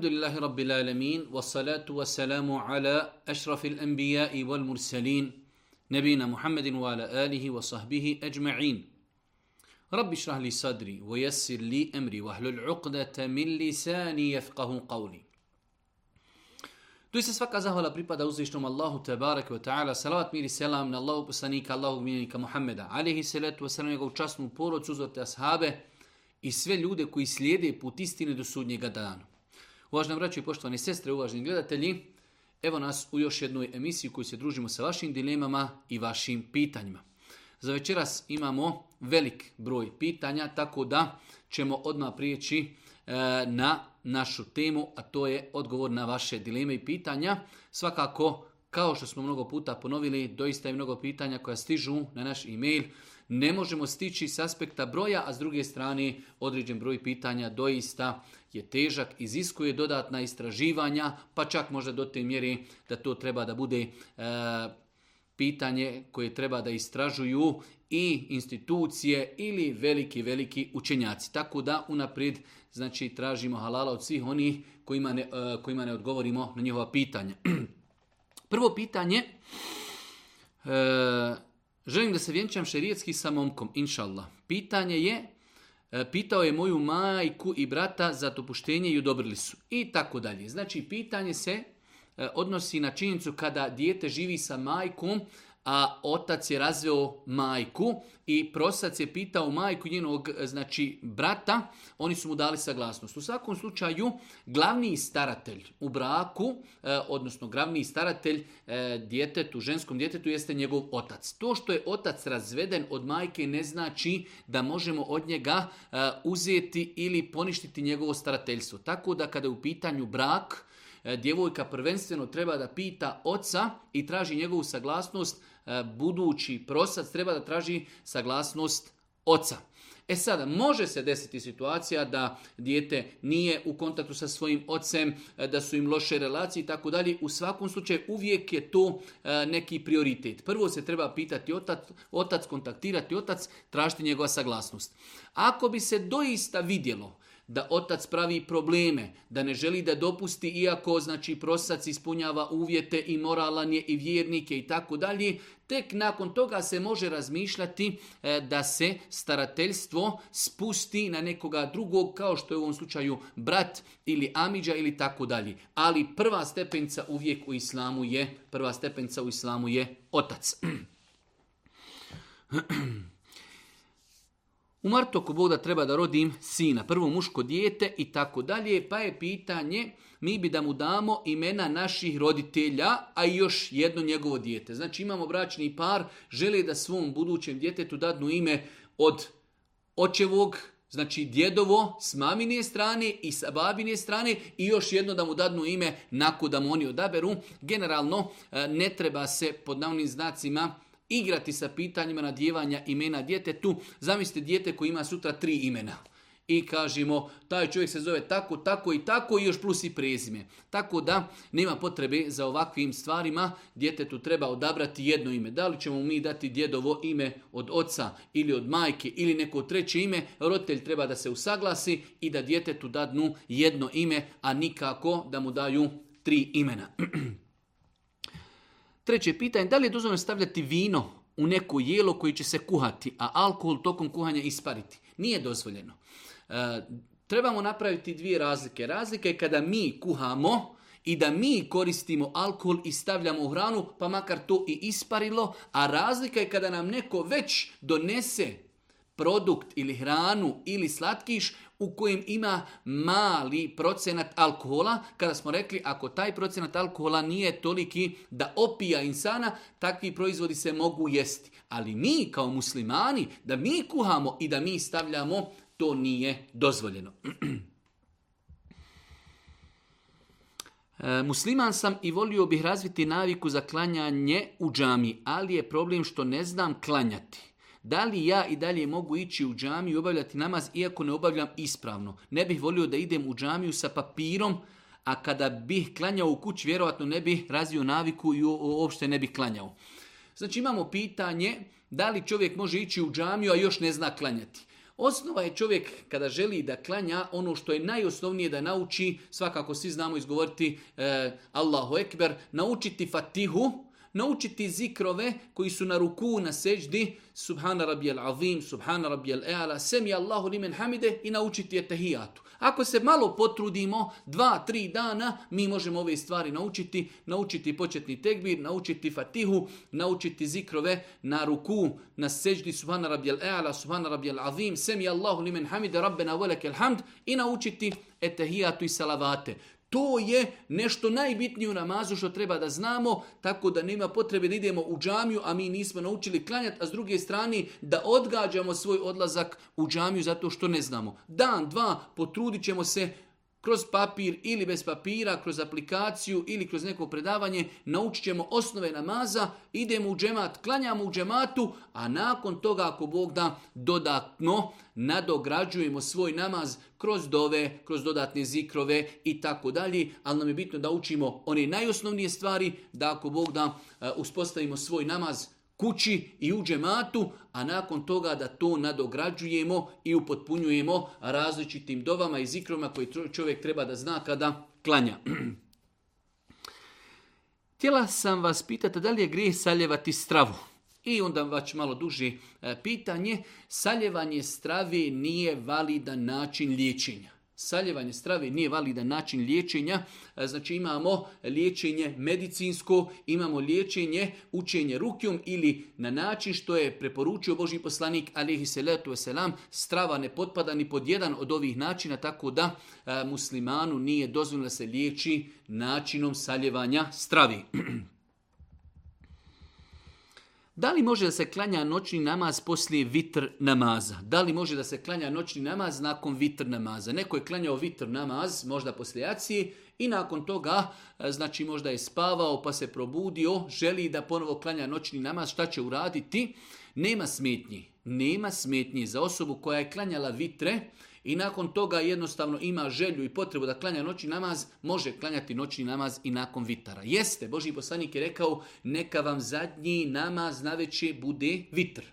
الحمد لله رب العالمين والصلاة والسلام على أشرف الأنبياء والمرسلين نبينا محمد وعلى آله وصحبه أجمعين رب اشرح لي صدري ويسر لي أمري واحلل عقدة من لساني يفقه قولي Doista svaka zahvala pripada uzvišnom Allahu Tebarek ve Ta'ala, salavat mir i selam na Allahu poslanika, Allahu miljenika Muhammeda, alihi salatu wasalam, njegovu časnu porodcu, uzvrte ashabe i sve ljude koji slijede put istine do sudnjega dana. Uvažene braće i poštovani sestre, uvaženi gledatelji, evo nas u još jednoj emisiji koju se družimo sa vašim dilemama i vašim pitanjima. Za večeras imamo velik broj pitanja, tako da ćemo odmah prijeći e, na našu temu, a to je odgovor na vaše dileme i pitanja. Svakako, kao što smo mnogo puta ponovili, doista je mnogo pitanja koja stižu na naš e-mail. Ne možemo stići s aspekta broja, a s druge strane određen broj pitanja doista je težak, iziskuje dodatna istraživanja, pa čak možda do te mjere da to treba da bude e, pitanje koje treba da istražuju i institucije ili veliki, veliki učenjaci. Tako da unaprijed znači, tražimo halala od svih onih kojima ne, e, odgovorimo na njihova pitanja. Prvo pitanje, e, želim da se vjenčam šerijetski sa momkom, inšallah. Pitanje je, E, pitao je moju majku i brata za dopuštenje i odobrili su. I tako dalje. Znači, pitanje se e, odnosi na činjenicu kada dijete živi sa majkom, a otac je razveo majku i prosac je pitao majku njenog e, znači brata, oni su mu dali saglasnost. U svakom slučaju glavni staratelj u braku, e, odnosno glavni staratelj eh, djetetu, ženskom djetetu jeste njegov otac. To što je otac razveden od majke ne znači da možemo od njega e, uzeti ili poništiti njegovo starateljstvo. Tako da kada je u pitanju brak, djevojka prvenstveno treba da pita oca i traži njegovu saglasnost E, budući prosac treba da traži saglasnost oca. E sada, može se desiti situacija da dijete nije u kontaktu sa svojim ocem, e, da su im loše relacije i tako dalje. U svakom slučaju uvijek je to e, neki prioritet. Prvo se treba pitati otac, otac kontaktirati otac, tražiti njegova saglasnost. Ako bi se doista vidjelo da otac pravi probleme, da ne želi da dopusti iako znači prosac ispunjava uvjete i moralan je i vjernike i tako dalje, tek nakon toga se može razmišljati e, da se starateljstvo spusti na nekoga drugog kao što je u ovom slučaju brat ili amidža ili tako dalje. Ali prva stepenca uvijek u islamu je prva stepenca u islamu je otac. U martu ako Bog da treba da rodim sina, prvo muško dijete i tako dalje, pa je pitanje mi bi da mu damo imena naših roditelja, a i još jedno njegovo dijete. Znači imamo bračni par, žele da svom budućem djetetu dadnu ime od očevog, znači djedovo s maminje strane i sa babine strane i još jedno da mu dadnu ime nakon da mu oni odaberu. Generalno e, ne treba se pod navnim znacima igrati sa pitanjima nadjevanja imena djetetu. Zamislite dijete koji ima sutra tri imena. I kažemo, taj čovjek se zove tako, tako i tako i još plus i prezime. Tako da nema potrebe za ovakvim stvarima. Djetetu treba odabrati jedno ime. Da li ćemo mi dati djedovo ime od oca ili od majke ili neko treće ime? Roditelj treba da se usaglasi i da djetetu dadnu jedno ime, a nikako da mu daju tri imena. Treće pitanje, da li je dozvoljeno stavljati vino u neko jelo koje će se kuhati, a alkohol tokom kuhanja ispariti? Nije dozvoljeno. E, trebamo napraviti dvije razlike. Razlika je kada mi kuhamo i da mi koristimo alkohol i stavljamo u hranu, pa makar to i isparilo, a razlika je kada nam neko već donese produkt ili hranu ili slatkiš u kojem ima mali procenat alkohola, kada smo rekli ako taj procenat alkohola nije toliki da opija insana, takvi proizvodi se mogu jesti. Ali mi kao muslimani, da mi kuhamo i da mi stavljamo, to nije dozvoljeno. E, musliman sam i volio bih razviti naviku za klanjanje u džami, ali je problem što ne znam klanjati. Da li ja i dalje mogu ići u džamiju i obavljati namaz iako ne obavljam ispravno? Ne bih volio da idem u džamiju sa papirom, a kada bih klanjao u kući, vjerovatno ne bih razvio naviku i uopšte ne bih klanjao. Znači imamo pitanje da li čovjek može ići u džamiju, a još ne zna klanjati. Osnova je čovjek kada želi da klanja ono što je najosnovnije da nauči, svakako svi znamo izgovoriti e, Allahu Ekber, naučiti Fatihu, naučiti zikrove koji su na ruku, na seđdi, subhana al azim, subhana al eala, semi Allahu limen hamide i naučiti je Ako se malo potrudimo, dva, tri dana, mi možemo ove stvari naučiti, naučiti početni tekbir, naučiti fatihu, naučiti zikrove na ruku, na seđdi, subhana al eala, subhana al azim, semi Allahu limen hamide, rabbena velekel hamd i naučiti etahijatu i salavate. To je nešto najbitnije u namazu što treba da znamo, tako da nema potrebe da idemo u džamiju, a mi nismo naučili klanjati, a s druge strane da odgađamo svoj odlazak u džamiju zato što ne znamo. Dan, dva, potrudit ćemo se, kroz papir ili bez papira, kroz aplikaciju ili kroz neko predavanje, naučit ćemo osnove namaza, idemo u džemat, klanjamo u džematu, a nakon toga ako Bog da dodatno nadograđujemo svoj namaz kroz dove, kroz dodatne zikrove i tako dalje, ali nam je bitno da učimo one najosnovnije stvari, da ako Bog da e, uspostavimo svoj namaz kući i u džematu, a nakon toga da to nadograđujemo i upotpunjujemo različitim dovama i zikroma koje čovjek treba da zna kada klanja. Htjela sam vas pitati da li je grijeh saljevati stravu. I onda vać malo duže e, pitanje. Saljevanje strave nije validan način liječenja. Saljevanje strave nije validan način liječenja. E, znači imamo liječenje medicinsko, imamo liječenje učenje rukom ili na način što je preporučio Boži poslanik alihi salatu wasalam, strava ne potpada ni pod jedan od ovih načina, tako da e, muslimanu nije dozvoljeno da se liječi načinom saljevanja stravi. Da li može da se klanja noćni namaz poslije vitr namaza? Da li može da se klanja noćni namaz nakon vitr namaza? Neko je klanjao vitr namaz, možda poslije i nakon toga, e, znači možda je spavao pa se probudio, želi da ponovo klanja noćni namaz, šta će uraditi? Nema smetnji. Nema smetnji za osobu koja je klanjala vitre, i nakon toga jednostavno ima želju i potrebu da klanja noćni namaz, može klanjati noćni namaz i nakon vitara. Jeste, Boži poslanik je rekao, neka vam zadnji namaz na bude vitr.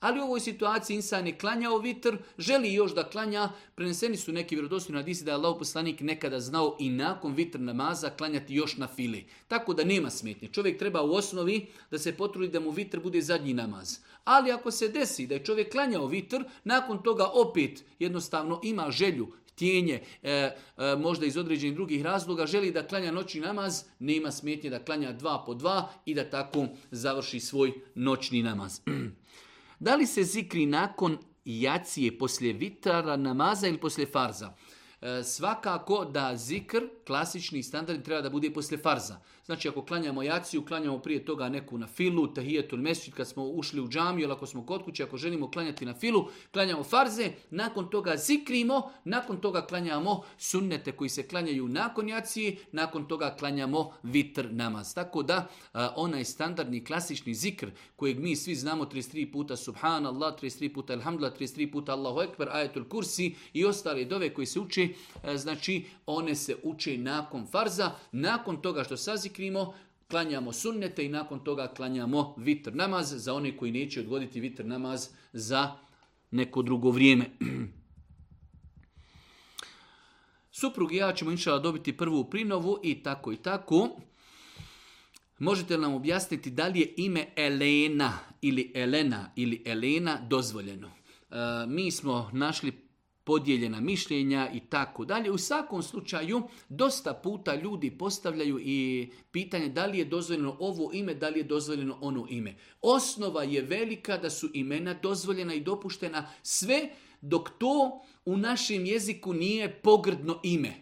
Ali u ovoj situaciji insan je klanjao vitr, želi još da klanja. Preneseni su neki vjerodostojni disi da je Allah poslanik nekada znao i nakon vitr namaza klanjati još na file. Tako da nema smetnje. Čovjek treba u osnovi da se potrudi da mu vitr bude zadnji namaz. Ali ako se desi da je čovjek klanjao vitr, nakon toga opet jednostavno ima želju, tijenje, e, e, možda iz određenih drugih razloga, želi da klanja noćni namaz, nema smetnje da klanja dva po dva i da tako završi svoj noćni namaz. Da li se zikri nakon jacije, poslije vitara, namaza ili poslije farza? E, svakako da zikr klasični standardni, treba da bude posle farza. Znači ako klanjamo jaciju, klanjamo prije toga neku na filu, ili mesčit, kad smo ušli u džamiju ili ako smo kod kuće, ako želimo klanjati na filu, klanjamo farze, nakon toga zikrimo, nakon toga klanjamo sunnete koji se klanjaju nakon jacije, nakon toga klanjamo vitr namaz. Tako da onaj standardni klasični zikr kojeg mi svi znamo 33 puta subhanallah, 33 puta alhamdulillah, 33 puta Allahu ekber, ajetul kursi i ostale dove koji se uče, znači one se uče nakon farza, nakon toga što sazikrimo, klanjamo sunnete i nakon toga klanjamo vitr namaz za one koji neće odgoditi vitr namaz za neko drugo vrijeme. Suprug i ja ćemo inšala dobiti prvu prinovu i tako i tako. Možete li nam objasniti da li je ime Elena ili Elena ili Elena dozvoljeno? E, mi smo našli podijeljena mišljenja i tako dalje. U svakom slučaju dosta puta ljudi postavljaju i pitanje da li je dozvoljeno ovo ime, da li je dozvoljeno ono ime. Osnova je velika da su imena dozvoljena i dopuštena sve dok to u našem jeziku nije pogrdno ime.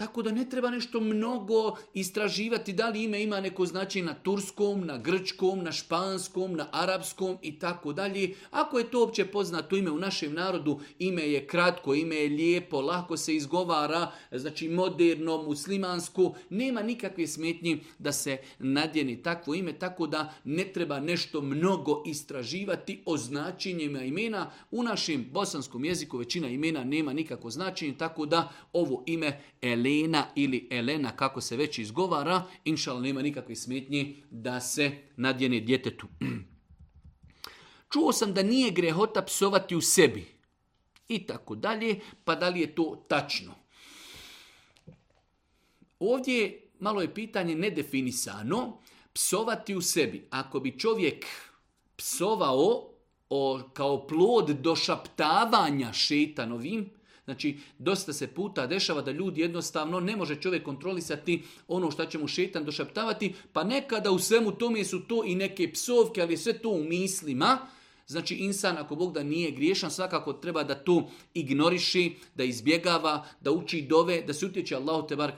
Tako da ne treba nešto mnogo istraživati da li ime ima neko značaj na turskom, na grčkom, na španskom, na arapskom i tako dalje. Ako je to opće poznato ime u našem narodu, ime je kratko, ime je lijepo, lako se izgovara, znači moderno, muslimansko, nema nikakve smetnje da se nadjeni takvo ime, tako da ne treba nešto mnogo istraživati o značenjima imena. U našem bosanskom jeziku većina imena nema nikako značenje, tako da ovo ime Elena Elena ili Elena, kako se već izgovara, inšal nema nikakve smetnje da se nadjene djetetu. Čuo sam da nije grehota psovati u sebi. I tako dalje, pa da li je to tačno? Ovdje malo je pitanje nedefinisano. Psovati u sebi. Ako bi čovjek psovao kao plod došaptavanja šetanovim, Znači, dosta se puta dešava da ljudi jednostavno ne može čovjek kontrolisati ono što će mu šetan došaptavati, pa nekada u svemu tome su to i neke psovke, ali sve to u mislima, Znači insan ako Bog da nije griješan svakako treba da to ignoriši, da izbjegava, da uči dove, da se utječe Allahu te bar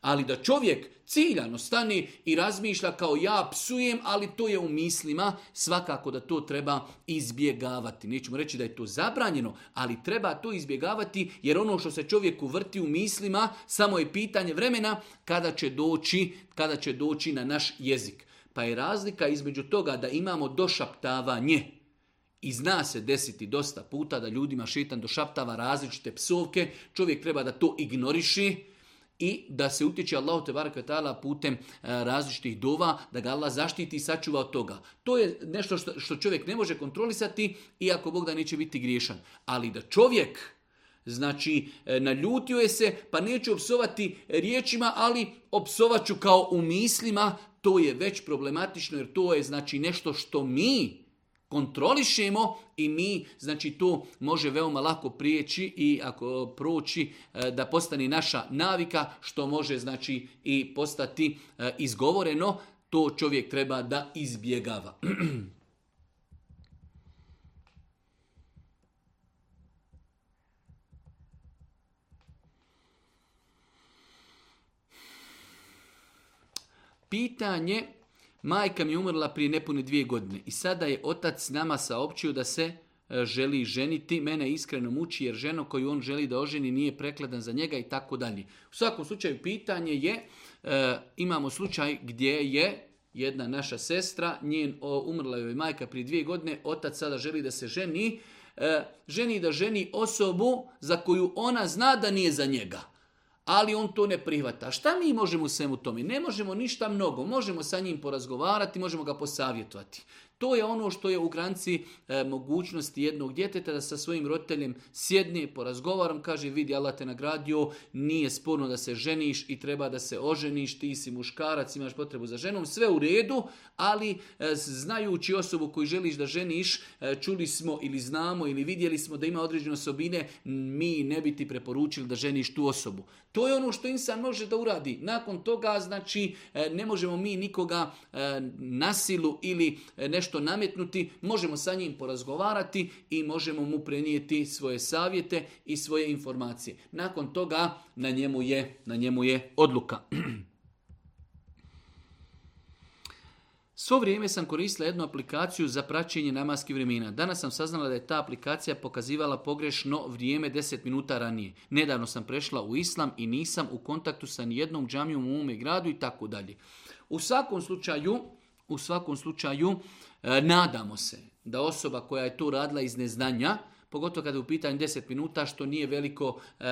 Ali da čovjek ciljano stani i razmišlja kao ja psujem, ali to je u mislima, svakako da to treba izbjegavati. Nećemo reći da je to zabranjeno, ali treba to izbjegavati jer ono što se čovjeku vrti u mislima samo je pitanje vremena kada će doći, kada će doći na naš jezik. Pa je razlika između toga da imamo došaptavanje, i zna se desiti dosta puta da ljudima šetan došaptava različite psovke, čovjek treba da to ignoriši i da se utječe Allah te barakatala putem e, različitih dova, da ga Allah zaštiti i sačuva od toga. To je nešto što, čovjek ne može kontrolisati, iako Bog da neće biti griješan. Ali da čovjek Znači, e, naljutio je se, pa neće opsovati riječima, ali opsovat ću kao u mislima, to je već problematično jer to je znači nešto što mi kontrolišemo i mi, znači to može veoma lako prijeći i ako proći e, da postane naša navika što može znači i postati e, izgovoreno, to čovjek treba da izbjegava. Pitanje Majka mi je umrla prije nepune dvije godine i sada je otac nama saopćio da se e, želi ženiti, mene iskreno muči jer ženo koju on želi da oženi nije prekladan za njega i tako dalje. U svakom slučaju pitanje je, e, imamo slučaj gdje je jedna naša sestra, njen umrla joj majka prije dvije godine, otac sada želi da se ženi, e, ženi da ženi osobu za koju ona zna da nije za njega ali on to ne prihvata. Šta mi možemo u svemu tome? Ne možemo ništa mnogo. Možemo sa njim porazgovarati, možemo ga posavjetovati. To je ono što je u granci e, mogućnosti jednog djeteta da sa svojim roditeljem sjedne, porazgovaram, kaže vidi Allah te nagradio, nije sporno da se ženiš i treba da se oženiš, ti si muškarac, imaš potrebu za ženom, sve u redu, ali e, znajući osobu koju želiš da ženiš, e, čuli smo ili znamo ili vidjeli smo da ima određene osobine, mi ne bi ti preporučili da ženiš tu osobu. To je ono što insan može da uradi. Nakon toga, znači, e, ne možemo mi nikoga e, nasilu ili e, nešto nametnuti, možemo sa njim porazgovarati i možemo mu prenijeti svoje savjete i svoje informacije. Nakon toga, na njemu je, na njemu je odluka. Svo vrijeme sam koristila jednu aplikaciju za praćenje namaskih vremena. Danas sam saznala da je ta aplikacija pokazivala pogrešno vrijeme 10 minuta ranije. Nedavno sam prešla u islam i nisam u kontaktu sa nijednom džamijom u mome gradu i tako dalje. U svakom slučaju, u svakom slučaju e, nadamo se da osoba koja je to radila iz neznanja, pogotovo kada je u pitanju 10 minuta, što nije veliko, e,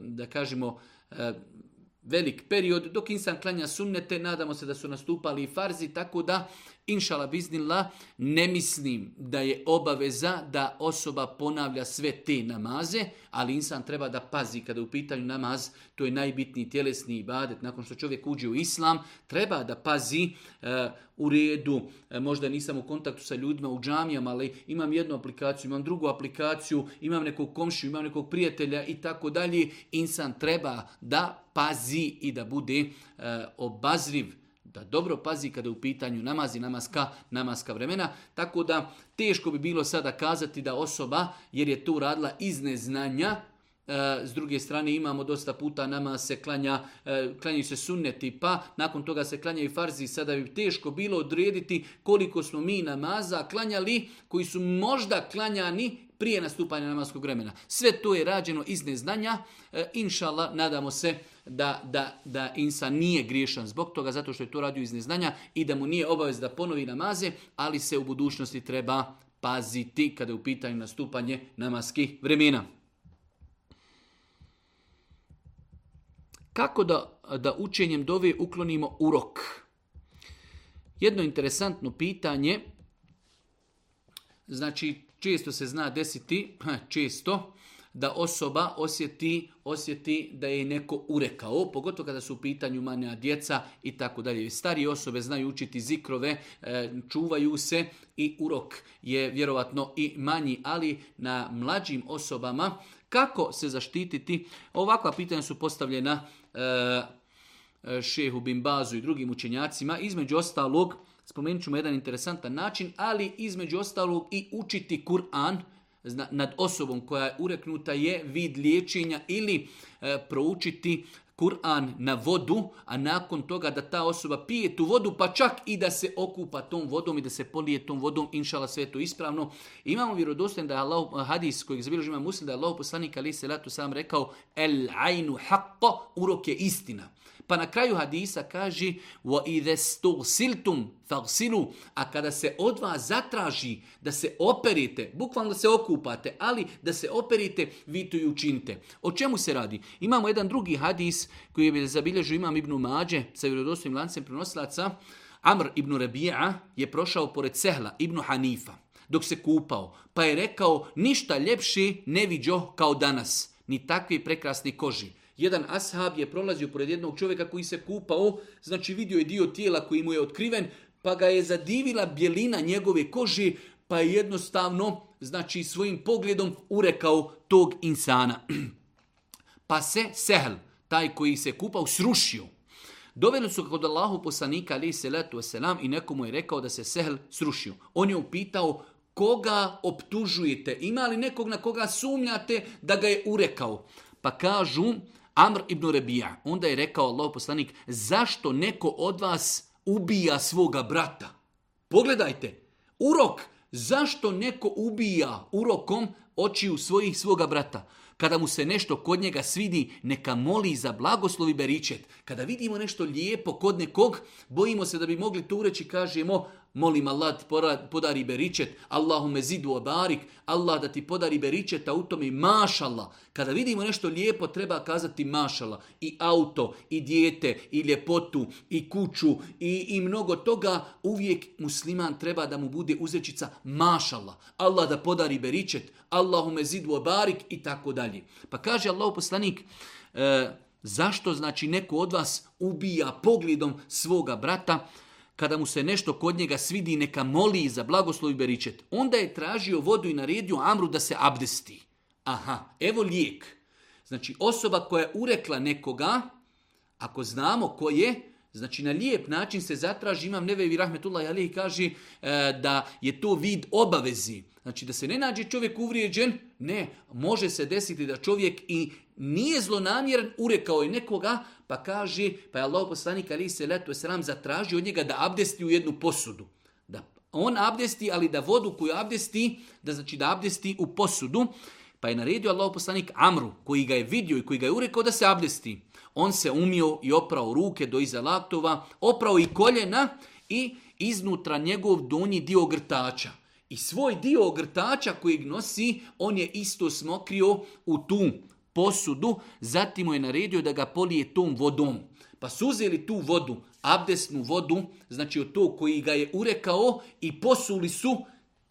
da kažemo, e, velik period, dok insan klanja sunnete, nadamo se da su nastupali i farzi, tako da inšala biznila, ne mislim da je obaveza da osoba ponavlja sve te namaze, ali insan treba da pazi kada u pitanju namaz, to je najbitniji tjelesni ibadet, nakon što čovjek uđe u islam, treba da pazi e, u redu, e, možda nisam u kontaktu sa ljudima u džamijama, ali imam jednu aplikaciju, imam drugu aplikaciju, imam nekog komšiju, imam nekog prijatelja i tako dalje, insan treba da pazi i da bude e, obazriv dobro pazi kada je u pitanju namazi, namaska, namaska vremena. Tako da teško bi bilo sada kazati da osoba, jer je to radila iz neznanja, e, s druge strane imamo dosta puta nama se klanja, e, klanjaju se sunneti pa nakon toga se klanjaju farzi sada bi teško bilo odrediti koliko smo mi namaza klanjali koji su možda klanjani prije nastupanja namaskog vremena. Sve to je rađeno iz neznanja. E, inšala, nadamo se da, da, da insan nije griješan zbog toga, zato što je to radio iz neznanja i da mu nije obavez da ponovi namaze, ali se u budućnosti treba paziti kada je u pitanju nastupanje namaskih vremena. Kako da, da učenjem dove uklonimo urok? Jedno interesantno pitanje, znači Često se zna desiti, često, da osoba osjeti, osjeti da je neko urekao, pogotovo kada su u pitanju manja djeca i tako dalje. Starije osobe znaju učiti zikrove, e, čuvaju se i urok je vjerovatno i manji, ali na mlađim osobama kako se zaštititi? Ovakva pitanja su postavljena e, e, šehu Bimbazu i drugim učenjacima, između ostalog spomenut ćemo jedan interesantan način, ali između ostalog i učiti Kur'an nad osobom koja je ureknuta je vid liječenja ili e, proučiti Kur'an na vodu, a nakon toga da ta osoba pije tu vodu, pa čak i da se okupa tom vodom i da se polije tom vodom, inšala sve to ispravno. Imamo vjerodostojan da je Allah, hadis kojeg zabilježi muslim, da je Allah poslanik ali se sam rekao, el ainu haqqa, urok je istina. Pa na kraju hadisa kaže siltum falsilu, a kada se od vas zatraži da se operite, bukvalno da se okupate, ali da se operite, vi to i učinite. O čemu se radi? Imamo jedan drugi hadis koji je zabilježio Imam Ibn Mađe sa vjerodostojnim lancem prenosilaca. Amr ibn Rabija je prošao pored Sehla ibn Hanifa dok se kupao, pa je rekao ništa ljepši ne viđo kao danas, ni takvi prekrasni koži. Jedan ashab je prolazio pored jednog čovjeka koji se kupao, znači vidio je dio tijela koji mu je otkriven, pa ga je zadivila bjelina njegove kože, pa je jednostavno, znači svojim pogledom urekao tog insana. pa se Sehl, taj koji se kupao, srušio. Doveli su kod Allahu poslanika ali se letu selam i nekomu je rekao da se Sehl srušio. On je upitao koga optužujete, ima li nekog na koga sumnjate da ga je urekao. Pa kažu Amr ibn Rebija, onda je rekao Allah poslanik, zašto neko od vas ubija svoga brata? Pogledajte, urok, zašto neko ubija urokom očiju svojih svoga brata? Kada mu se nešto kod njega svidi, neka moli za blagoslovi beričet. Kada vidimo nešto lijepo kod nekog, bojimo se da bi mogli tu ureći, kažemo, molim Allah ti podari beričet, zidu obarik, Allah da ti podari beričet, a u tome mašala. Kada vidimo nešto lijepo, treba kazati mašala. I auto, i dijete, i ljepotu, i kuću, i, i mnogo toga, uvijek musliman treba da mu bude uzrečica mašala. Allah da podari beričet, Allahume zidu obarik i tako dalje. Pa kaže Allah poslanik, e, zašto znači neko od vas ubija pogledom svoga brata, kada mu se nešto kod njega svidi neka moli za i beričet, onda je tražio vodu i naredio Amru da se abdesti. Aha, evo lijek. Znači osoba koja je urekla nekoga, ako znamo ko je, znači na lijep način se zatraži, imam Nevevi Rahmetullah Ali kaže e, da je to vid obavezi. Znači da se ne nađe čovjek uvrijeđen, ne, može se desiti da čovjek i nije zlonamjeran, urekao je nekoga, pa kaže, pa je Allah poslanik ali se letu selam zatražio od njega da abdesti u jednu posudu. Da on abdesti, ali da vodu koju abdesti, da znači da abdesti u posudu. Pa je naredio Allah poslanik Amru, koji ga je vidio i koji ga je urekao da se abdesti. On se umio i oprao ruke do iza laktova, oprao i koljena i iznutra njegov donji dio grtača. I svoj dio grtača kojeg nosi, on je isto smokrio u tu posudu, zatim mu je naredio da ga polije tom vodom. Pa su uzeli tu vodu, abdesnu vodu, znači od koji ga je urekao i posuli su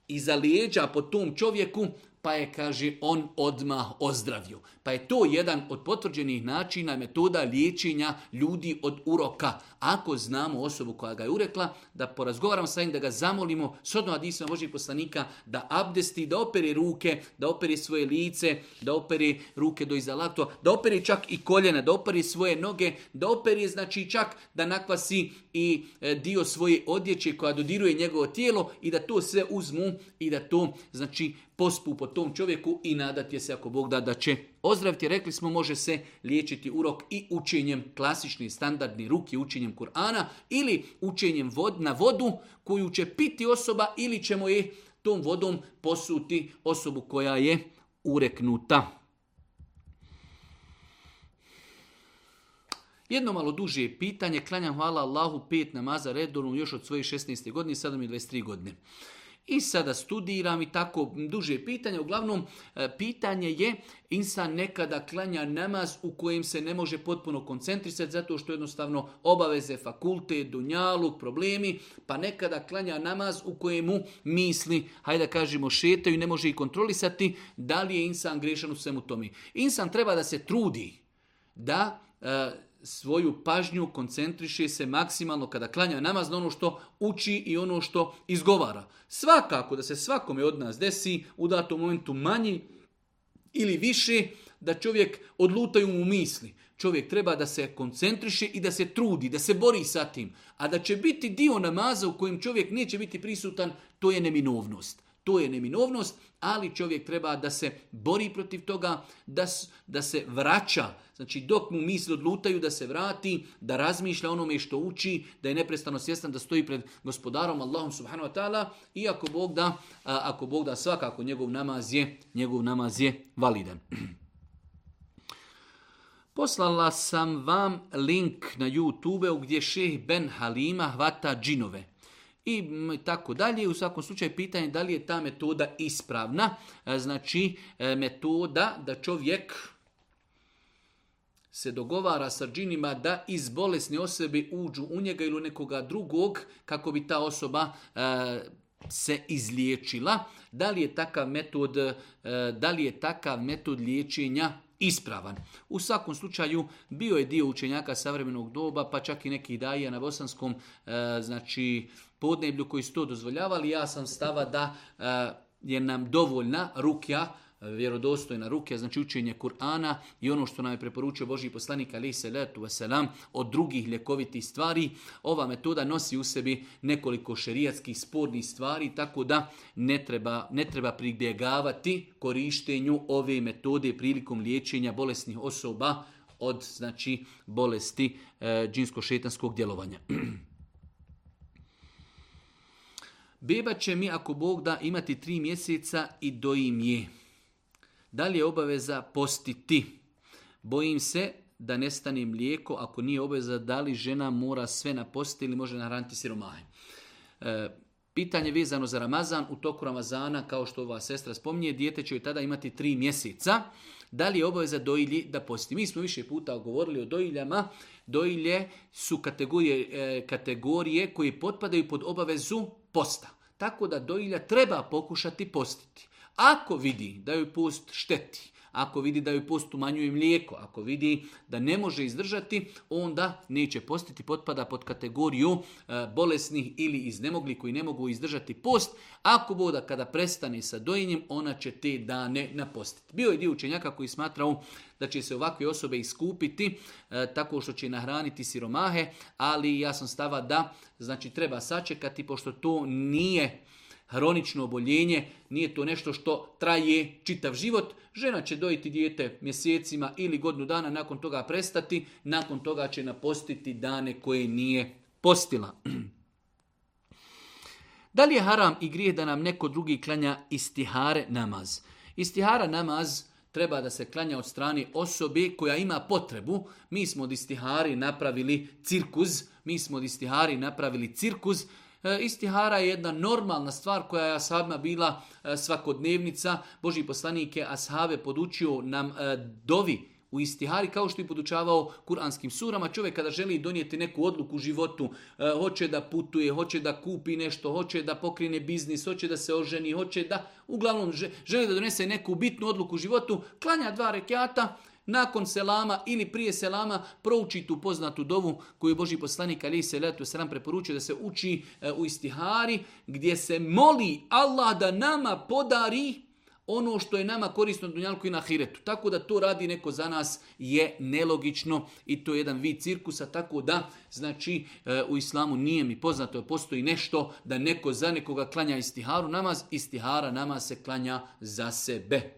iza lijeđa po tom čovjeku pa je, kaže, on odmah ozdravio. Pa je to jedan od potvrđenih načina metoda liječenja ljudi od uroka. Ako znamo osobu koja ga je urekla, da porazgovaramo sa njim, da ga zamolimo, sodno Adisima Božih poslanika, da abdesti, da opere ruke, da opere svoje lice, da opere ruke do iza da opere čak i koljena, da opere svoje noge, da opere, znači čak da nakvasi i e, dio svoje odjeće koja dodiruje njegovo tijelo i da to sve uzmu i da to, znači, pospu po tom čovjeku i nadati se ako Bog da da će ozdraviti. Rekli smo može se liječiti urok i učenjem klasični standardni ruki učenjem Kur'ana ili učenjem vod, na vodu koju će piti osoba ili ćemo je tom vodom posuti osobu koja je ureknuta. Jedno malo duže pitanje, klanjam hvala Allahu pet namaza redovno još od svoje 16. godine, sada mi 23 godine i sada studiram i tako duže pitanje. Uglavnom, e, pitanje je insan nekada klanja namaz u kojem se ne može potpuno koncentrisati zato što jednostavno obaveze fakulte, dunjalu, problemi, pa nekada klanja namaz u kojemu misli, hajde da kažemo šetaju i ne može ih kontrolisati, da li je insan grešan u svemu tome. Insan treba da se trudi da e, svoju pažnju koncentriše se maksimalno kada klanja namaz na ono što uči i ono što izgovara. Svakako da se svakome od nas desi u datom momentu manji ili više da čovjek odlutaju mu misli. Čovjek treba da se koncentriše i da se trudi, da se bori sa tim. A da će biti dio namaza u kojem čovjek neće biti prisutan, to je neminovnost. To je neminovnost, ali čovjek treba da se bori protiv toga, da, da se vraća. Znači dok mu misli odlutaju da se vrati, da razmišlja onome što uči, da je neprestano svjestan da stoji pred gospodarom Allahom subhanahu wa ta'ala i ako Bog da, ako Bog da svakako njegov namaz je, njegov namaz je validan. Poslala sam vam link na YouTube gdje šeh Ben Halima hvata džinove i tako dalje. U svakom slučaju pitanje da li je ta metoda ispravna. E, znači e, metoda da čovjek se dogovara sa džinima da iz bolesne osobe uđu u njega ili u nekoga drugog kako bi ta osoba e, se izliječila. Da li je takav metod, da li je takav metod liječenja ispravan. U svakom slučaju bio je dio učenjaka savremenog doba, pa čak i neki daje na bosanskom e, znači podneblju koji su to dozvoljavali. Ja sam stava da e, je nam dovoljna rukja vjerodostojna ruke, znači učenje Kur'ana i ono što nam je preporučio Boži poslanik ali se od drugih ljekovitih stvari. Ova metoda nosi u sebi nekoliko šerijatskih spornih stvari, tako da ne treba, ne treba pribjegavati korištenju ove metode prilikom liječenja bolesnih osoba od znači bolesti e, džinsko-šetanskog djelovanja. Beba će mi, ako Bog da, imati tri mjeseca i im je. Da li je obaveza postiti? Bojim se da nestane mlijeko ako nije obaveza da li žena mora sve napostiti ili može nahraniti siromahe. E, pitanje vezano za Ramazan, u toku Ramazana, kao što ova sestra spominje, dijete će joj tada imati tri mjeseca. Da li je obaveza doilji da posti? Mi smo više puta govorili o dojiljama. Dojilje su kategorije, e, kategorije koje potpadaju pod obavezu posta. Tako da doilja treba pokušati postiti. Ako vidi da joj post šteti, ako vidi da joj post umanjuje mlijeko, ako vidi da ne može izdržati, onda neće postiti, potpada pod kategoriju e, bolesnih ili iznemogli koji ne mogu izdržati post. Ako boda kada prestane sa dojenjem, ona će te dane napostiti. Bio je dio učenjaka koji smatrao da će se ovakve osobe iskupiti e, tako što će nahraniti siromahe, ali ja sam stava da znači treba sačekati pošto to nije hronično oboljenje, nije to nešto što traje čitav život. Žena će dojiti dijete mjesecima ili godinu dana, nakon toga prestati, nakon toga će napostiti dane koje nije postila. Da li je haram i grije da nam neko drugi klanja istihare namaz? Istihara namaz treba da se klanja od strane osobe koja ima potrebu. Mi smo od istihari napravili cirkus, mi smo od istihari napravili cirkus, E, istihara je jedna normalna stvar koja je ashabima bila e, svakodnevnica. Boži poslanik Ashave podučio nam e, dovi u istihari kao što je podučavao kuranskim surama. Čovjek kada želi donijeti neku odluku u životu, hoće da putuje, hoće da kupi nešto, hoće da pokrine biznis, hoće da se oženi, hoće da, uglavnom želi da donese neku bitnu odluku u životu, klanja dva rekiata, nakon selama ili prije selama prouči tu poznatu dovu koju je Boži poslanik Ali se letu sram preporučio da se uči e, u istihari gdje se moli Allah da nama podari ono što je nama korisno dunjalku i na hiretu. Tako da to radi neko za nas je nelogično i to je jedan vid cirkusa. Tako da, znači, e, u islamu nije mi poznato, postoji nešto da neko za nekoga klanja istiharu namaz, istihara namaz se klanja za sebe.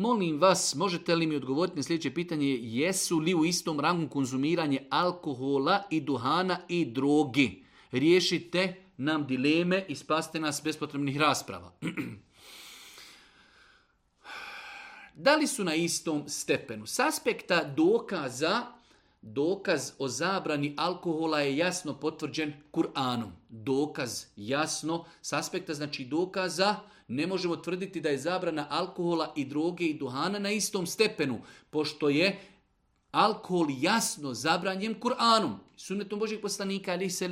Molim vas, možete li mi odgovoriti na sljedeće pitanje, jesu li u istom rangu konzumiranje alkohola i duhana i drogi? Riješite nam dileme i spaste nas bespotrebnih rasprava. da li su na istom stepenu? S aspekta dokaza, dokaz o zabrani alkohola je jasno potvrđen Kur'anom. Dokaz jasno, s aspekta znači dokaza, ne možemo tvrditi da je zabrana alkohola i droge i duhana na istom stepenu, pošto je alkohol jasno zabranjen Kur'anom, sunetom Božeg poslanika, ali se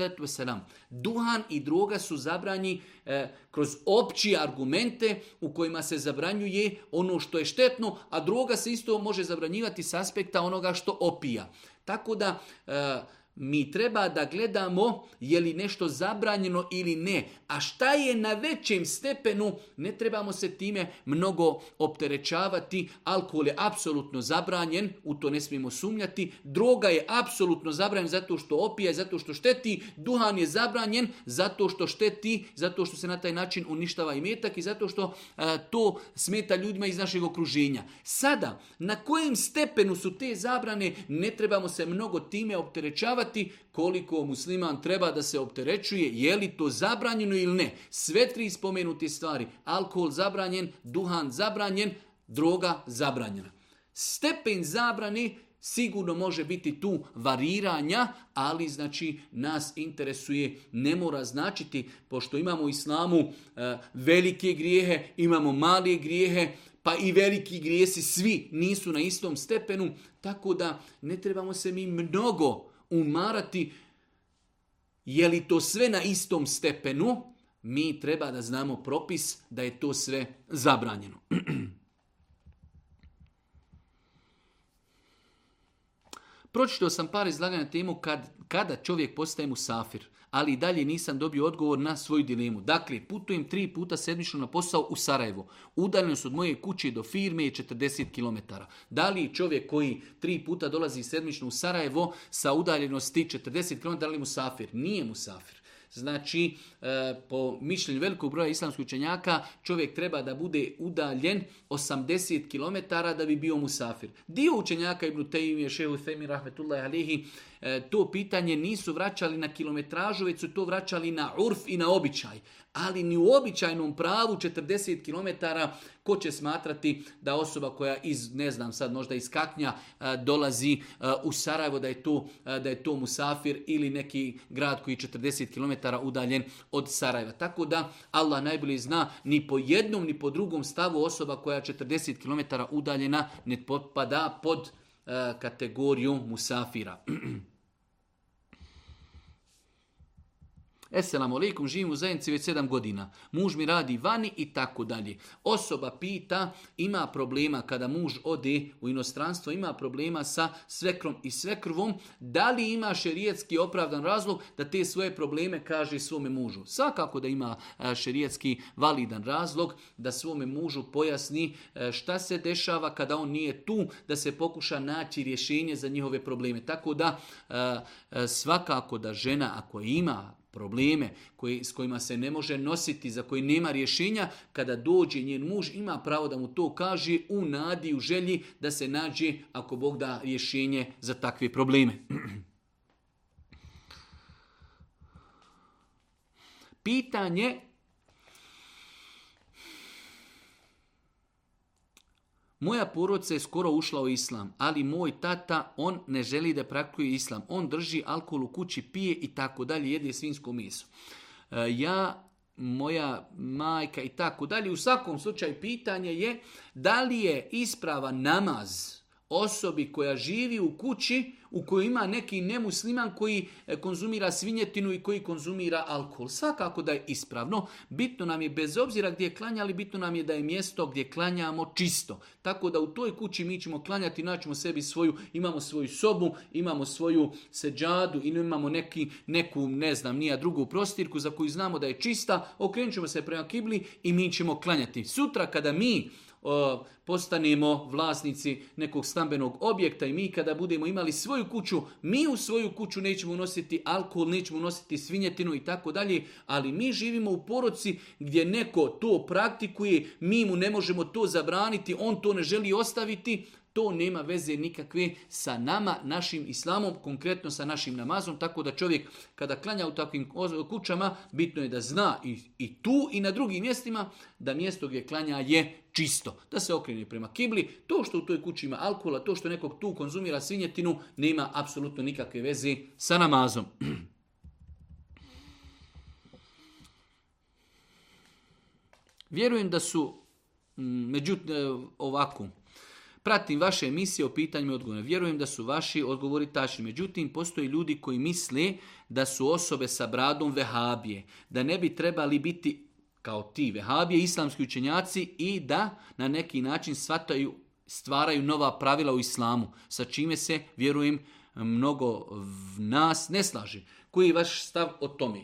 Duhan i droga su zabranji e, kroz opći argumente u kojima se zabranjuje ono što je štetno, a droga se isto može zabranjivati s aspekta onoga što opija. Tako da... E, mi treba da gledamo je li nešto zabranjeno ili ne. A šta je na većem stepenu, ne trebamo se time mnogo opterećavati. Alkohol je apsolutno zabranjen, u to ne smijemo sumnjati. Droga je apsolutno zabranjen zato što opija, zato što šteti. Duhan je zabranjen zato što šteti, zato što se na taj način uništava i metak i zato što e, to smeta ljudima iz našeg okruženja. Sada, na kojem stepenu su te zabrane, ne trebamo se mnogo time opterećavati koliko musliman treba da se opterećuje, je li to zabranjeno ili ne. Sve tri spomenute stvari, alkohol zabranjen, duhan zabranjen, droga zabranjena. Stepen zabrani sigurno može biti tu variranja, ali znači nas interesuje, ne mora značiti, pošto imamo u islamu e, velike grijehe, imamo male grijehe, pa i veliki grijesi svi nisu na istom stepenu, tako da ne trebamo se mi mnogo umarati, je li to sve na istom stepenu, mi treba da znamo propis da je to sve zabranjeno. Pročitao sam par izlaganja temu kad, kada čovjek postaje safir ali i dalje nisam dobio odgovor na svoju dilemu. Dakle, putujem tri puta sedmično na posao u Sarajevo. Udaljenost od moje kuće do firme je 40 km. Da li čovjek koji tri puta dolazi sedmično u Sarajevo sa udaljenosti 40 km, da li mu safir? Nije mu safir. Znači, e, po mišljenju velikog broja islamskih učenjaka, čovjek treba da bude udaljen 80 km da bi bio safir. Dio učenjaka Ibn Tejim je šehu Femi rahmetullah Alihi E, to pitanje nisu vraćali na kilometražu, već su to vraćali na urf i na običaj. Ali ni u običajnom pravu 40 km ko će smatrati da osoba koja iz, ne znam sad, možda iz Kaknja e, dolazi e, u Sarajevo da je to, da je to Musafir ili neki grad koji je 40 km udaljen od Sarajeva. Tako da Allah najbolje zna ni po jednom ni po drugom stavu osoba koja je 40 km udaljena ne potpada pod kategoriju Musafira. Esselam alaikum, živim u zajednici već sedam godina. Muž mi radi vani i tako dalje. Osoba pita, ima problema kada muž ode u inostranstvo, ima problema sa svekrom i svekrvom, da li ima šerijetski opravdan razlog da te svoje probleme kaže svome mužu? Svakako da ima e, šerijetski validan razlog da svome mužu pojasni e, šta se dešava kada on nije tu, da se pokuša naći rješenje za njihove probleme. Tako da e, svakako da žena ako ima probleme koji, s kojima se ne može nositi, za koje nema rješenja, kada dođe njen muž ima pravo da mu to kaže u nadi, u želji da se nađe, ako Bog da, rješenje za takve probleme. Pitanje Moja porodca je skoro ušla u islam, ali moj tata, on ne želi da praktikuje islam. On drži alkohol u kući, pije i tako dalje, jede svinsko meso. E, ja, moja majka i tako dalje. U svakom slučaju pitanje je da li je isprava namaz osobi koja živi u kući u kojoj ima neki nemusliman koji e, konzumira svinjetinu i koji konzumira alkohol. Svakako da je ispravno. Bitno nam je bez obzira gdje klanjali, bitno nam je da je mjesto gdje klanjamo čisto. Tako da u toj kući mi ćemo klanjati, naćemo sebi svoju, imamo svoju sobu, imamo svoju seđadu I imamo neki, neku, ne znam, nija drugu prostirku za koju znamo da je čista, okrenut ćemo se prema kibli i mi ćemo klanjati. Sutra kada mi postanemo vlasnici nekog stambenog objekta i mi kada budemo imali svoju kuću, mi u svoju kuću nećemo nositi alkohol, nećemo nositi svinjetinu i tako dalje, ali mi živimo u poroci gdje neko to praktikuje, mi mu ne možemo to zabraniti, on to ne želi ostaviti, to nema veze nikakve sa nama, našim islamom, konkretno sa našim namazom, tako da čovjek kada klanja u takvim kućama, bitno je da zna i, i tu i na drugim mjestima da mjesto gdje klanja je čisto, da se okrene prema kibli. To što u toj kući ima alkohola, to što nekog tu konzumira svinjetinu, nema apsolutno nikakve veze sa namazom. Vjerujem da su, mm, međutim, e, ovako, Pratim vaše emisije o pitanjima i odgovorima. Vjerujem da su vaši odgovori tačni. Međutim, postoje ljudi koji misle da su osobe sa bradom vehabije, da ne bi trebali biti kao ti vehabije, islamski učenjaci i da na neki način shvataju, stvaraju nova pravila u islamu, sa čime se, vjerujem, mnogo nas ne slaže. Koji je vaš stav o tome?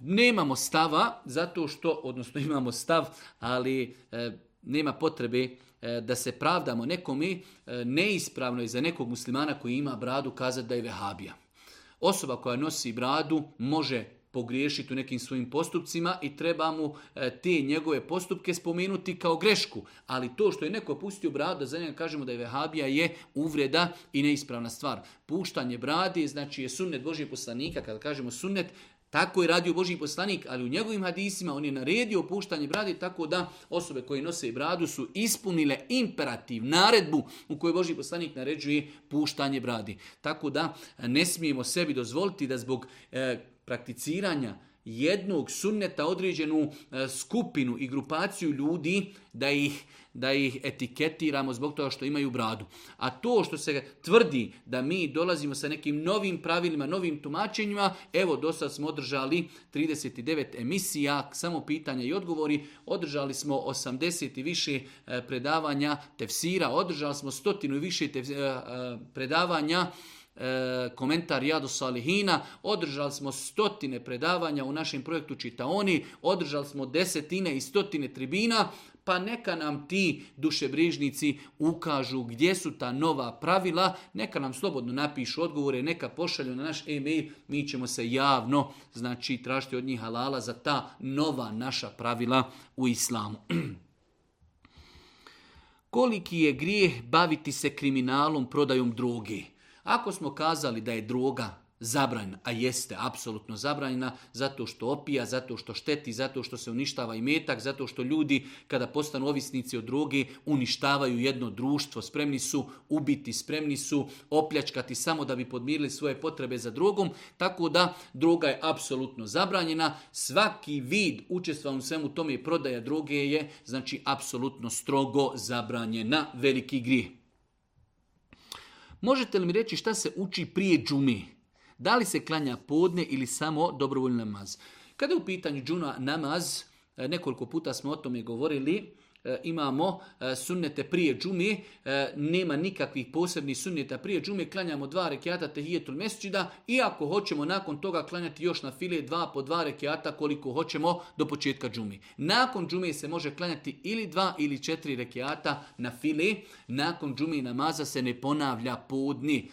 Nemamo stava, zato što, odnosno imamo stav, ali e, nema potrebe E, da se pravdamo nekome e, neispravno je za nekog muslimana koji ima bradu kazati da je vehabija. Osoba koja nosi bradu može pogriješiti u nekim svojim postupcima i treba mu e, te njegove postupke spomenuti kao grešku. Ali to što je neko pustio bradu, za njega kažemo da je vehabija, je uvreda i neispravna stvar. Puštanje bradi, znači je sunnet Božije poslanika, kada kažemo sunnet, tako je radio Boži poslanik, ali u njegovim hadisima on je naredio puštanje brade tako da osobe koje nose bradu su ispunile imperativ, naredbu u kojoj Boži poslanik naređuje puštanje bradi. Tako da ne smijemo sebi dozvoliti da zbog eh, prakticiranja jednog sunneta određenu e, skupinu i grupaciju ljudi da ih, da ih etiketiramo zbog toga što imaju bradu. A to što se tvrdi da mi dolazimo sa nekim novim pravilima, novim tumačenjima, evo do sad smo održali 39 emisija, samo pitanja i odgovori, održali smo 80 i više e, predavanja tefsira, održali smo stotinu i više e, predavanja e, komentar Jadu Salihina. Održali smo stotine predavanja u našem projektu Čitaoni, održali smo desetine i stotine tribina, pa neka nam ti dušebrižnici ukažu gdje su ta nova pravila, neka nam slobodno napišu odgovore, neka pošalju na naš e-mail, mi ćemo se javno znači, tražiti od njih halala za ta nova naša pravila u islamu. Koliki je grijeh baviti se kriminalom, prodajom droge? Ako smo kazali da je droga zabranjena, a jeste apsolutno zabranjena, zato što opija, zato što šteti, zato što se uništava i metak, zato što ljudi kada postanu ovisnici od droge uništavaju jedno društvo, spremni su ubiti, spremni su opljačkati samo da bi podmirili svoje potrebe za drogom, tako da droga je apsolutno zabranjena, svaki vid učestva u svemu tome i prodaja droge je znači apsolutno strogo zabranjena veliki grijeh. Možete li mi reći šta se uči prije džumi? Da li se klanja podne ili samo dobrovoljni namaz? Kada je u pitanju džuna namaz, e, nekoliko puta smo o tome govorili, E, imamo e, sunnete prije džume, e, nema nikakvih posebnih sunneta prije džume, klanjamo dva rekiata tehijetul mesečida i ako hoćemo nakon toga klanjati još na file dva po dva rekiata koliko hoćemo do početka džume. Nakon džume se može klanjati ili dva ili četiri rekiata na file, nakon džume namaza se ne ponavlja podni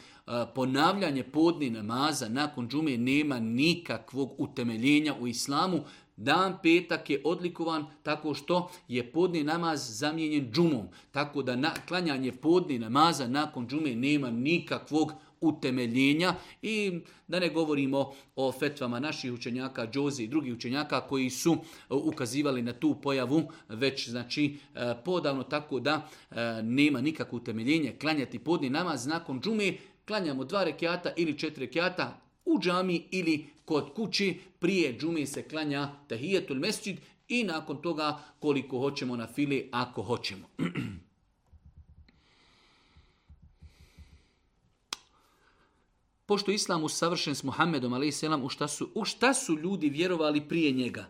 ponavljanje podni namaza nakon džume nema nikakvog utemeljenja u islamu. Dan petak je odlikovan tako što je podni namaz zamijenjen džumom, tako da na, klanjanje podni namaza nakon džume nema nikakvog utemeljenja i da ne govorimo o fetvama naših učenjaka, Đozi i drugih učenjaka koji su e, ukazivali na tu pojavu već znači e, podavno tako da e, nema nikakvo utemeljenje klanjati podni namaz nakon džume, klanjamo dva rekiata ili četiri rekiata, u džami ili kod kući prije džumi se klanja tahijetul mesjid i nakon toga koliko hoćemo na fili ako hoćemo. Pošto islam usavršen s Muhammedom a.s. u šta su, u šta su ljudi vjerovali prije njega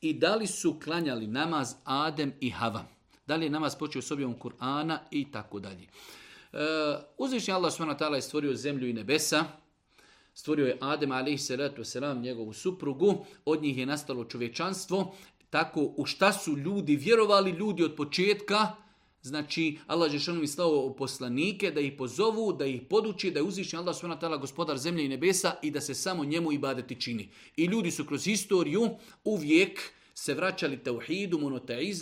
i da li su klanjali namaz Adem i Hava. Da li je namaz počeo s objavom Kur'ana i tako dalje. E, Uzvišnji Allah s.a. je stvorio zemlju i nebesa Stvorio je Adem a.s. njegovu suprugu, od njih je nastalo čovječanstvo, tako u šta su ljudi vjerovali, ljudi od početka, Znači, Allah Žešanu u poslanike da ih pozovu, da ih poduči, da je uzvišnji Allah tala gospodar zemlje i nebesa i da se samo njemu ibadeti čini. I ljudi su kroz historiju uvijek se vraćali tauhidu,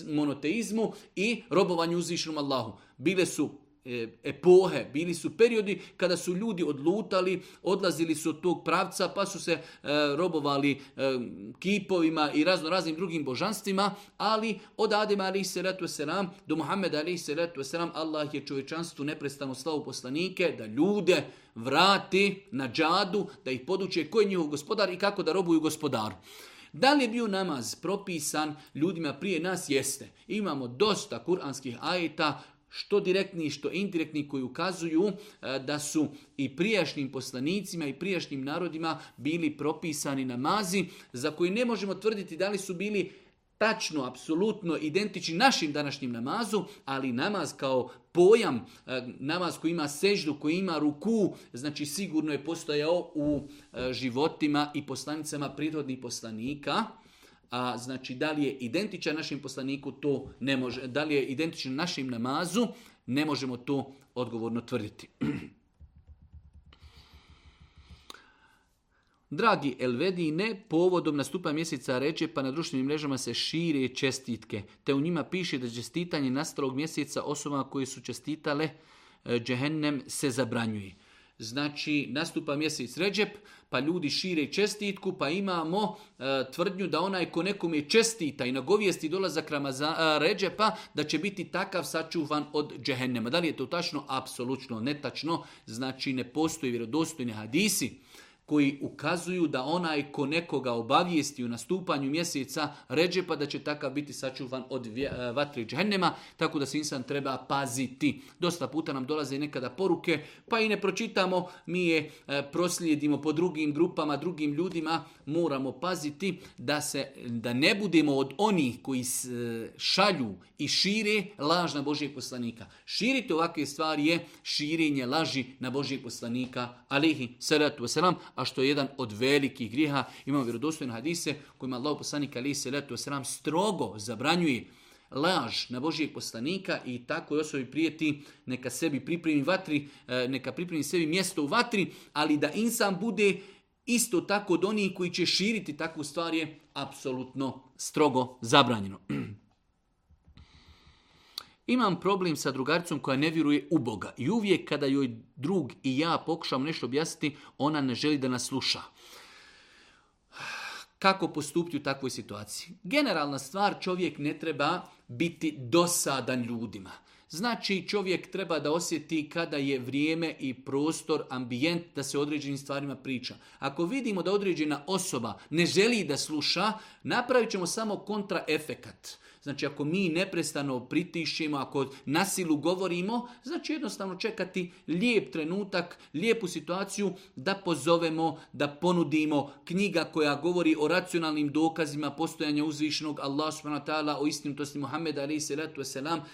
monoteizmu i robovanju uzvišnjom Allahu. Bile su E, epohe, bili su periodi kada su ljudi odlutali, odlazili su od tog pravca pa su se e, robovali e, kipovima i razno raznim drugim božanstvima, ali od Adema ali se ratu selam do Muhammed ali se ratu selam Allah je čovečanstvu neprestano slavu poslanike da ljude vrati na džadu, da ih poduče koji je njihov gospodar i kako da robuju gospodaru. Da li je bio namaz propisan ljudima prije nas? Jeste. Imamo dosta kuranskih ajeta što direktni, što indirektni koji ukazuju e, da su i prijašnjim poslanicima i prijašnjim narodima bili propisani namazi za koji ne možemo tvrditi da li su bili tačno, apsolutno identični našim današnjim namazu, ali namaz kao pojam, e, namaz koji ima seždu, koji ima ruku, znači sigurno je postojao u e, životima i poslanicama prirodnih poslanika a znači da li je identičan našim poslaniku, to ne može, da li je identičan našim namazu, ne možemo to odgovorno tvrditi. Dragi Elvedine, povodom nastupa mjeseca reče pa na društvenim mrežama se šire čestitke, te u njima piše da čestitanje nastalog mjeseca osoba koje su čestitale e, džehennem se zabranjuje znači nastupa mjesec Ređep, pa ljudi šire čestitku, pa imamo e, tvrdnju da onaj ko je čestita i na dolazak za a, e, Ređepa, da će biti takav sačuvan od džehennema. Da li je to tačno? Apsolutno netačno. Znači ne postoji vjerodostojni hadisi koji ukazuju da onaj ko nekoga obavijesti u nastupanju mjeseca ređe pa da će takav biti sačuvan od e, vatri džennema, tako da se insan treba paziti. Dosta puta nam dolaze nekada poruke, pa i ne pročitamo, mi je e, proslijedimo po drugim grupama, drugim ljudima, moramo paziti da, se, da ne budemo od onih koji e, šalju i šire laž na Božijeg poslanika. Širiti ovakve stvari je širenje laži na Božijeg poslanika, alihi salatu wasalam, a što je jedan od velikih griha. Imamo vjerodostojne hadise kojima Allah poslanik ali se letu sram strogo zabranjuje laž na Božijeg poslanika i je osobi prijeti neka sebi pripremi vatri, e, neka pripremi sebi mjesto u vatri, ali da insan bude isto tako od onih koji će širiti takvu stvar je apsolutno strogo zabranjeno. Imam problem sa drugarcom koja ne vjeruje u Boga i uvijek kada joj drug i ja pokušam nešto objasniti, ona ne želi da nas sluša. Kako postupiti u takvoj situaciji? Generalna stvar, čovjek ne treba biti dosadan ljudima. Znači čovjek treba da osjeti kada je vrijeme i prostor, ambijent da se određenim stvarima priča. Ako vidimo da određena osoba ne želi da sluša, napravit ćemo samo kontraefekat. Znači ako mi neprestano pritišimo, ako na govorimo, znači jednostavno čekati lijep trenutak, lijepu situaciju da pozovemo, da ponudimo knjiga koja govori o racionalnim dokazima postojanja uzvišenog Allah subhanahu ta'ala, o istinitosti Muhammeda alaihi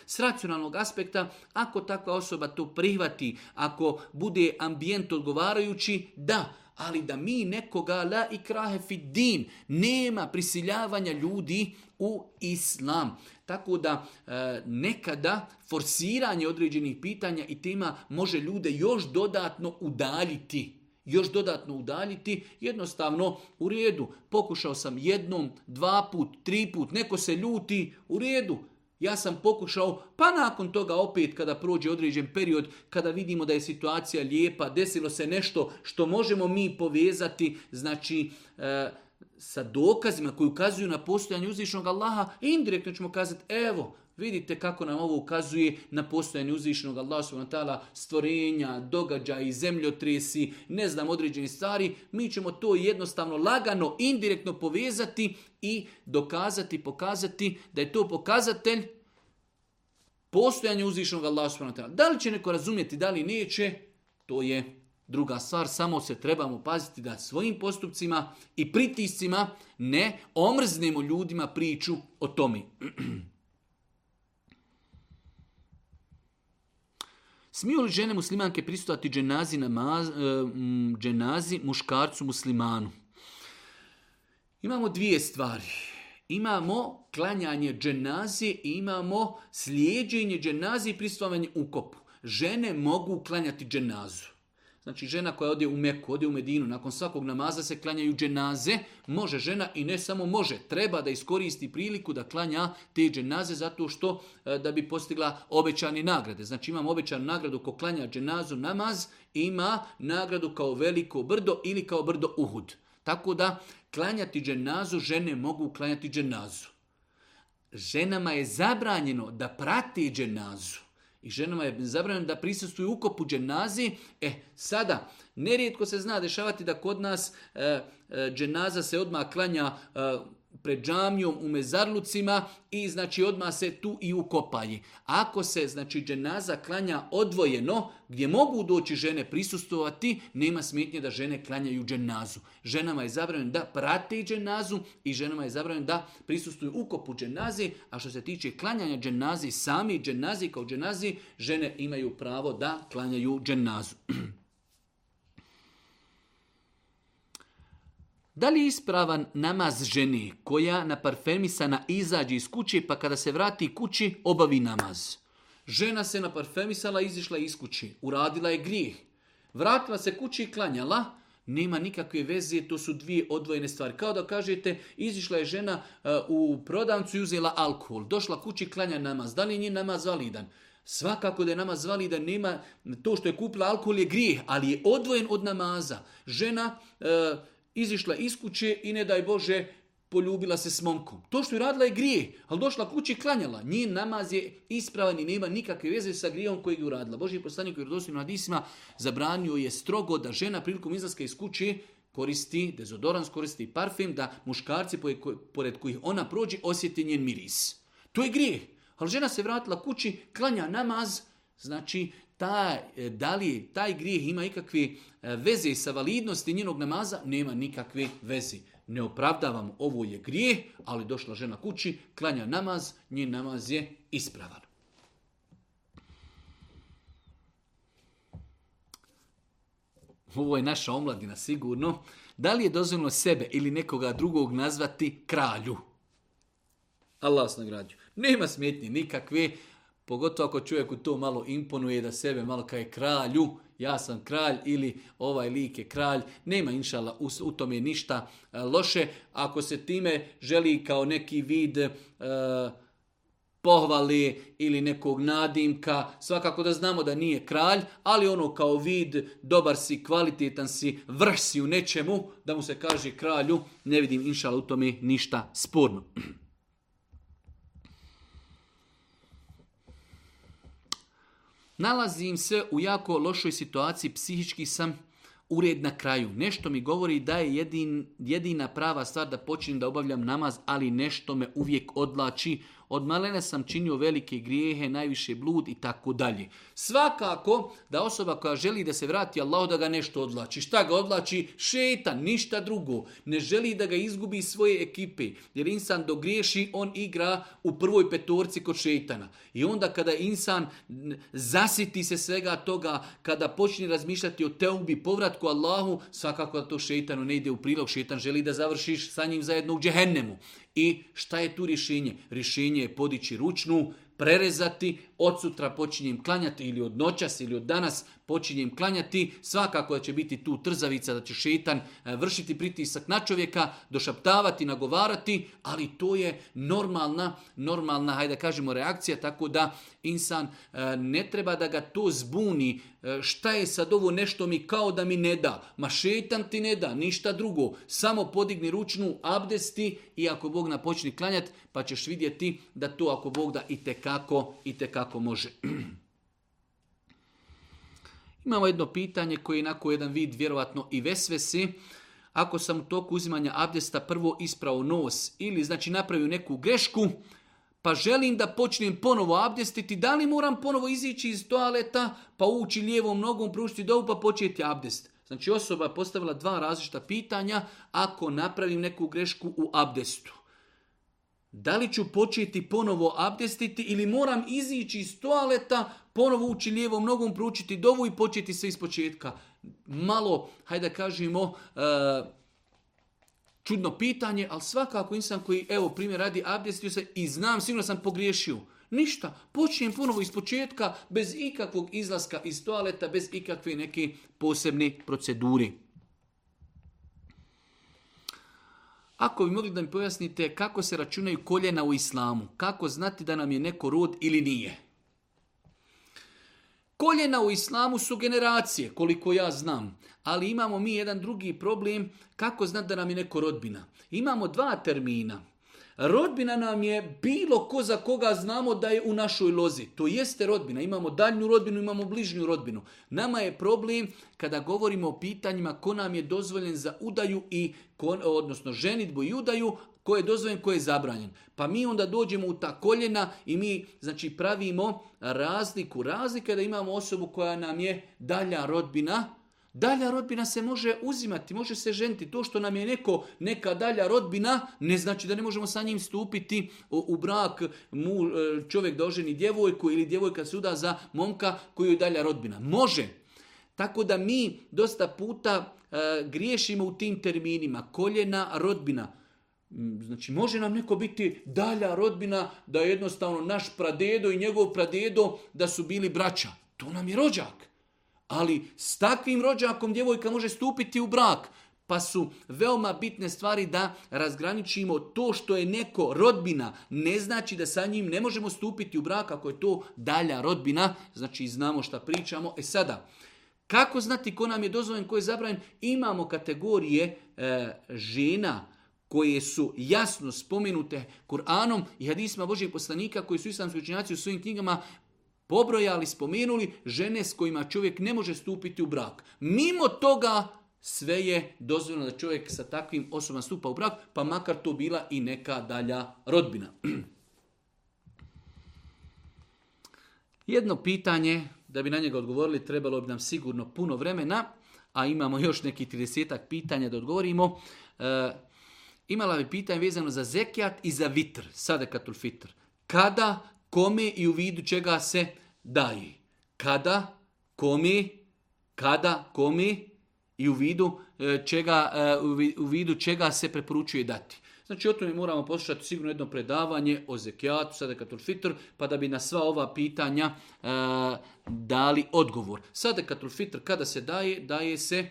s racionalnog aspekta, ako takva osoba to prihvati, ako bude ambijent odgovarajući, da, ali da mi nekoga la i krahe din, nema prisiljavanja ljudi u islam. Tako da e, nekada forsiranje određenih pitanja i tema može ljude još dodatno udaljiti još dodatno udaljiti, jednostavno u redu. Pokušao sam jednom, dva put, tri put, neko se ljuti, u redu, ja sam pokušao, pa nakon toga opet kada prođe određen period, kada vidimo da je situacija lijepa, desilo se nešto što možemo mi povezati, znači e, sa dokazima koji ukazuju na postojanje uzvišnog Allaha, indirektno ćemo kazati, evo, Vidite kako nam ovo ukazuje na postojanje uzvišenog Allaha subhanahu stvorenja, događaji, zemljotresi, ne znam određeni stvari, mi ćemo to jednostavno lagano indirektno povezati i dokazati, pokazati da je to pokazatelj postojanja uzvišenog Allaha subhanahu Da li će neko razumjeti, da li neće, to je druga stvar, samo se trebamo paziti da svojim postupcima i pritiscima ne omrznemo ljudima priču o tome. Smiju li žene muslimanke pristojati dženazi, namaz, e, dženazi muškarcu muslimanu? Imamo dvije stvari. Imamo klanjanje dženazi i imamo slijeđenje dženazi i pristovanje ukopu. Žene mogu klanjati dženazu. Znači žena koja ode u Meku, ode u Medinu, nakon svakog namaza se klanjaju dženaze, može žena i ne samo može, treba da iskoristi priliku da klanja te dženaze zato što e, da bi postigla obećane nagrade. Znači imam obećanu nagradu ko klanja dženazu namaz, ima nagradu kao veliko brdo ili kao brdo Uhud. Tako da klanjati dženazu žene mogu klanjati dženazu. Ženama je zabranjeno da prati dženazu i ženama je zabranjeno da prisustuju ukopu dženazi. E, sada, nerijetko se zna dešavati da kod nas e, e dženaza se odmah klanja e, pred džamijom u mezarlucima i znači odmah se tu i ukopaji. Ako se znači dženaza klanja odvojeno, gdje mogu doći žene prisustovati, nema smetnje da žene klanjaju dženazu. Ženama je zabranjeno da prate dženazu i ženama je zabranjeno da prisustuju ukopu dženazi, a što se tiče klanjanja dženazi, sami dženazi kao dženazi, žene imaju pravo da klanjaju dženazu. Da li je ispravan namaz ženi koja na parfemisana izađe iz kuće pa kada se vrati kući obavi namaz? Žena se na parfemisala izišla iz kuće, uradila je grijeh. Vratila se kući i klanjala, nema nikakve veze, to su dvije odvojene stvari. Kao da kažete, izišla je žena uh, u prodancu i uzela alkohol, došla kući i klanja namaz. Da li je njih namaz validan? Svakako da je namaz da nema, to što je kupila alkohol je grijeh, ali je odvojen od namaza. Žena uh, izišla iz kuće i ne daj Bože poljubila se s momkom. To što je radila je grije, ali došla kući i klanjala. Njen namaz je ispravan i nema nikakve veze sa grijom kojeg je uradila. Boži poslanik u Jerodosim zabranio je strogo da žena prilikom izlaska iz kuće koristi dezodorans, koristi parfem, da muškarci pored kojih ona prođe osjeti njen miris. To je grijeh. Ali žena se vratila kući, klanja namaz, znači ta, e, da li taj grijeh ima ikakve e, veze sa validnosti njenog namaza, nema nikakve veze. Ne opravdavam, ovo je grijeh, ali došla žena kući, klanja namaz, njen namaz je ispravan. Ovo je naša omladina sigurno. Da li je dozvoljeno sebe ili nekoga drugog nazvati kralju? Allah nas Nema smetni nikakve. Pogotovo ako čovjeku to malo imponuje da sebe malo je kralju, ja sam kralj ili ovaj lik je kralj. Nema inšala, u, u tome ništa e, loše. Ako se time želi kao neki vid e, ili nekog nadimka, svakako da znamo da nije kralj, ali ono kao vid, dobar si, kvalitetan si, vrh si u nečemu, da mu se kaže kralju, ne vidim inšala u tome ništa sporno. Nalazim se u jako lošoj situaciji, psihički sam ured na kraju. Nešto mi govori da je jedina prava stvar da počnem da obavljam namaz, ali nešto me uvijek odlači, od malena sam činio velike grijehe, najviše blud i tako dalje. Svakako da osoba koja želi da se vrati Allahu da ga nešto odlači. Šta ga odlači? Šeta, ništa drugo. Ne želi da ga izgubi svoje ekipe. Jer insan dok griješi, on igra u prvoj petorci kod šetana. I onda kada insan zasiti se svega toga, kada počne razmišljati o teubi, povratku Allahu, svakako da to šetanu ne ide u prilog. Šetan želi da završiš sa njim zajedno u džehennemu. I šta je tu rješenje? Rješenje je podići ručnu, prerezati, od sutra počinjem klanjati ili od noćas ili od danas počinjem klanjati, svakako da će biti tu trzavica, da će šetan e, vršiti pritisak na čovjeka, došaptavati, nagovarati, ali to je normalna, normalna, hajde kažemo, reakcija, tako da insan e, ne treba da ga to zbuni, e, šta je sad ovo nešto mi kao da mi ne da, ma šetan ti ne da, ništa drugo, samo podigni ručnu, abdesti i ako Bog na počni klanjati, pa ćeš vidjeti da to ako Bog da i tekako, i tekako može. Imamo jedno pitanje koje je inako jedan vid vjerovatno i vesvesi. Ako sam u toku uzimanja abdesta prvo isprao nos ili znači napravio neku grešku, pa želim da počnem ponovo abdestiti, da li moram ponovo izići iz toaleta, pa ući lijevom nogom, prušiti dobu, pa početi abdest? Znači osoba je postavila dva različita pitanja ako napravim neku grešku u abdestu da li ću početi ponovo abdestiti ili moram izići iz toaleta, ponovo ući lijevom nogom, proučiti dovu i početi se iz početka. Malo, hajde da kažemo, e, čudno pitanje, ali svakako insan koji, evo primjer radi, abdestiju se i znam, sigurno sam pogriješio. Ništa, počinjem ponovo iz početka, bez ikakvog izlaska iz toaleta, bez ikakve neke posebne proceduri. Ako bi mogli da mi pojasnite kako se računaju koljena u islamu, kako znati da nam je neko rod ili nije. Koljena u islamu su generacije, koliko ja znam, ali imamo mi jedan drugi problem, kako znati da nam je neko rodbina. Imamo dva termina, Rodbina nam je bilo ko za koga znamo da je u našoj lozi. To jeste rodbina. Imamo daljnju rodbinu, imamo bližnju rodbinu. Nama je problem kada govorimo o pitanjima ko nam je dozvoljen za udaju i odnosno ženitbu i udaju, ko je dozvoljen, ko je zabranjen. Pa mi onda dođemo u ta koljena i mi znači pravimo razliku. Razlika da imamo osobu koja nam je dalja rodbina, Dalja rodbina se može uzimati, može se ženiti. To što nam je neko neka dalja rodbina, ne znači da ne možemo sa njim stupiti u brak mu, e, čovjek da oženi djevojku ili djevojka suda za momka koju je dalja rodbina. Može. Tako da mi dosta puta e, griješimo u tim terminima. Koljena, rodbina. Znači, može nam neko biti dalja rodbina da jednostavno naš pradedo i njegov pradedo da su bili braća. To nam je rođak ali s takvim rođakom djevojka može stupiti u brak. Pa su veoma bitne stvari da razgraničimo to što je neko rodbina. Ne znači da sa njim ne možemo stupiti u brak ako je to dalja rodbina. Znači znamo šta pričamo. E sada, kako znati ko nam je dozvoljen, ko je zabranjen? Imamo kategorije e, žena koje su jasno spomenute Kur'anom i hadisma Božih poslanika koji su islamski učinjaci u svojim knjigama Pobrojali, spomenuli žene s kojima čovjek ne može stupiti u brak. Mimo toga sve je dozvoljeno da čovjek sa takvim osobama stupa u brak, pa makar to bila i neka dalja rodbina. Jedno pitanje, da bi na njega odgovorili, trebalo bi nam sigurno puno vremena, a imamo još neki 30 pitanja da odgovorimo. E, imala bi pitanje vezano za zekijat i za vitr, sadekatul fitr. Kada kome i u vidu čega se daje. Kada, komi, kada, komi i u vidu e, čega, e, u vidu čega se preporučuje dati. Znači o tome moramo poslušati sigurno jedno predavanje o zekijatu, sadekatul fitr, pa da bi na sva ova pitanja e, dali odgovor. Sada Sadekatul fitr kada se daje, daje se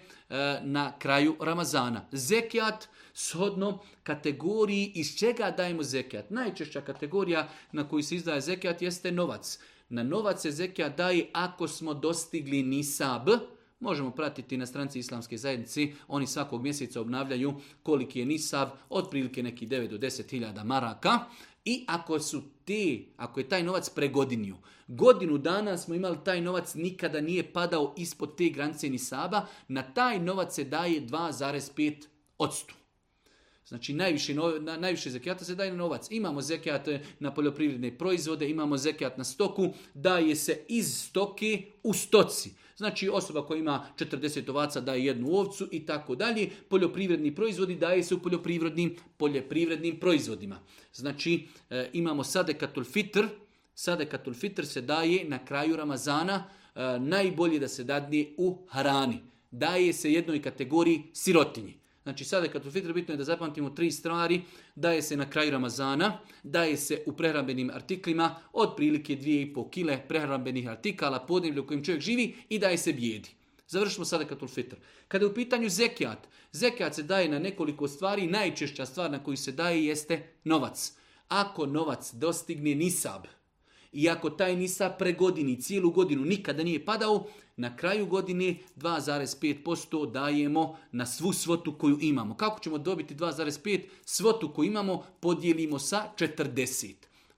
na kraju Ramazana. Zekijat shodno kategoriji iz čega dajemo zekijat. Najčešća kategorija na koju se izdaje zekijat jeste novac. Na novac se zekijat daje ako smo dostigli nisab, Možemo pratiti na stranci islamske zajednici, oni svakog mjeseca obnavljaju koliki je nisab. otprilike neki 9 do 10 hiljada maraka. I ako su te, ako je taj novac pregodinju, godinu dana smo imali taj novac nikada nije padao ispod te granice nisaba, na taj novac se daje 2,5 odstu. Znači najviše, najviše zekijata se daje na novac. Imamo zekijat na poljoprivredne proizvode, imamo zekijat na stoku, daje se iz stoke u stoci. Znači osoba koja ima 40 ovaca daje jednu ovcu i tako dalje. Poljoprivredni proizvodi daje se u poljoprivrednim, poljoprivrednim proizvodima. Znači e, imamo sadekatul fitr, sadekatul fitr se daje na kraju Ramazana, e, najbolje da se dadne u hrani. Daje se jednoj kategoriji sirotinji. Znači sada kad u fitr bitno je da zapamtimo tri stvari, daje se na kraju Ramazana, daje se u prehrambenim artiklima otprilike 2,5 kile prehrambenih artikala podneblje u kojem čovjek živi i daje se bijedi. Završimo sada katul fitr. Kada je u pitanju zekijat, zekijat se daje na nekoliko stvari, najčešća stvar na koju se daje jeste novac. Ako novac dostigne nisab, i ako taj Nisa i cijelu godinu nikada nije padao, na kraju godine 2,5% dajemo na svu svotu koju imamo. Kako ćemo dobiti 2,5? Svotu koju imamo podijelimo sa 40.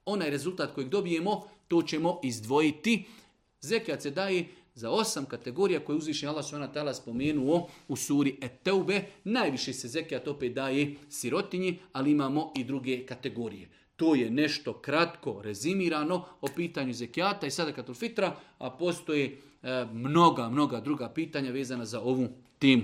Onaj rezultat kojeg dobijemo, to ćemo izdvojiti. Zekijat se daje za osam kategorija koje uzviše Allah tala spomenuo u suri Eteube. Najviše se zekijat opet daje sirotinji, ali imamo i druge kategorije. To je nešto kratko rezimirano o pitanju zekijata i sada katul fitra, a postoje e, mnoga, mnoga druga pitanja vezana za ovu temu.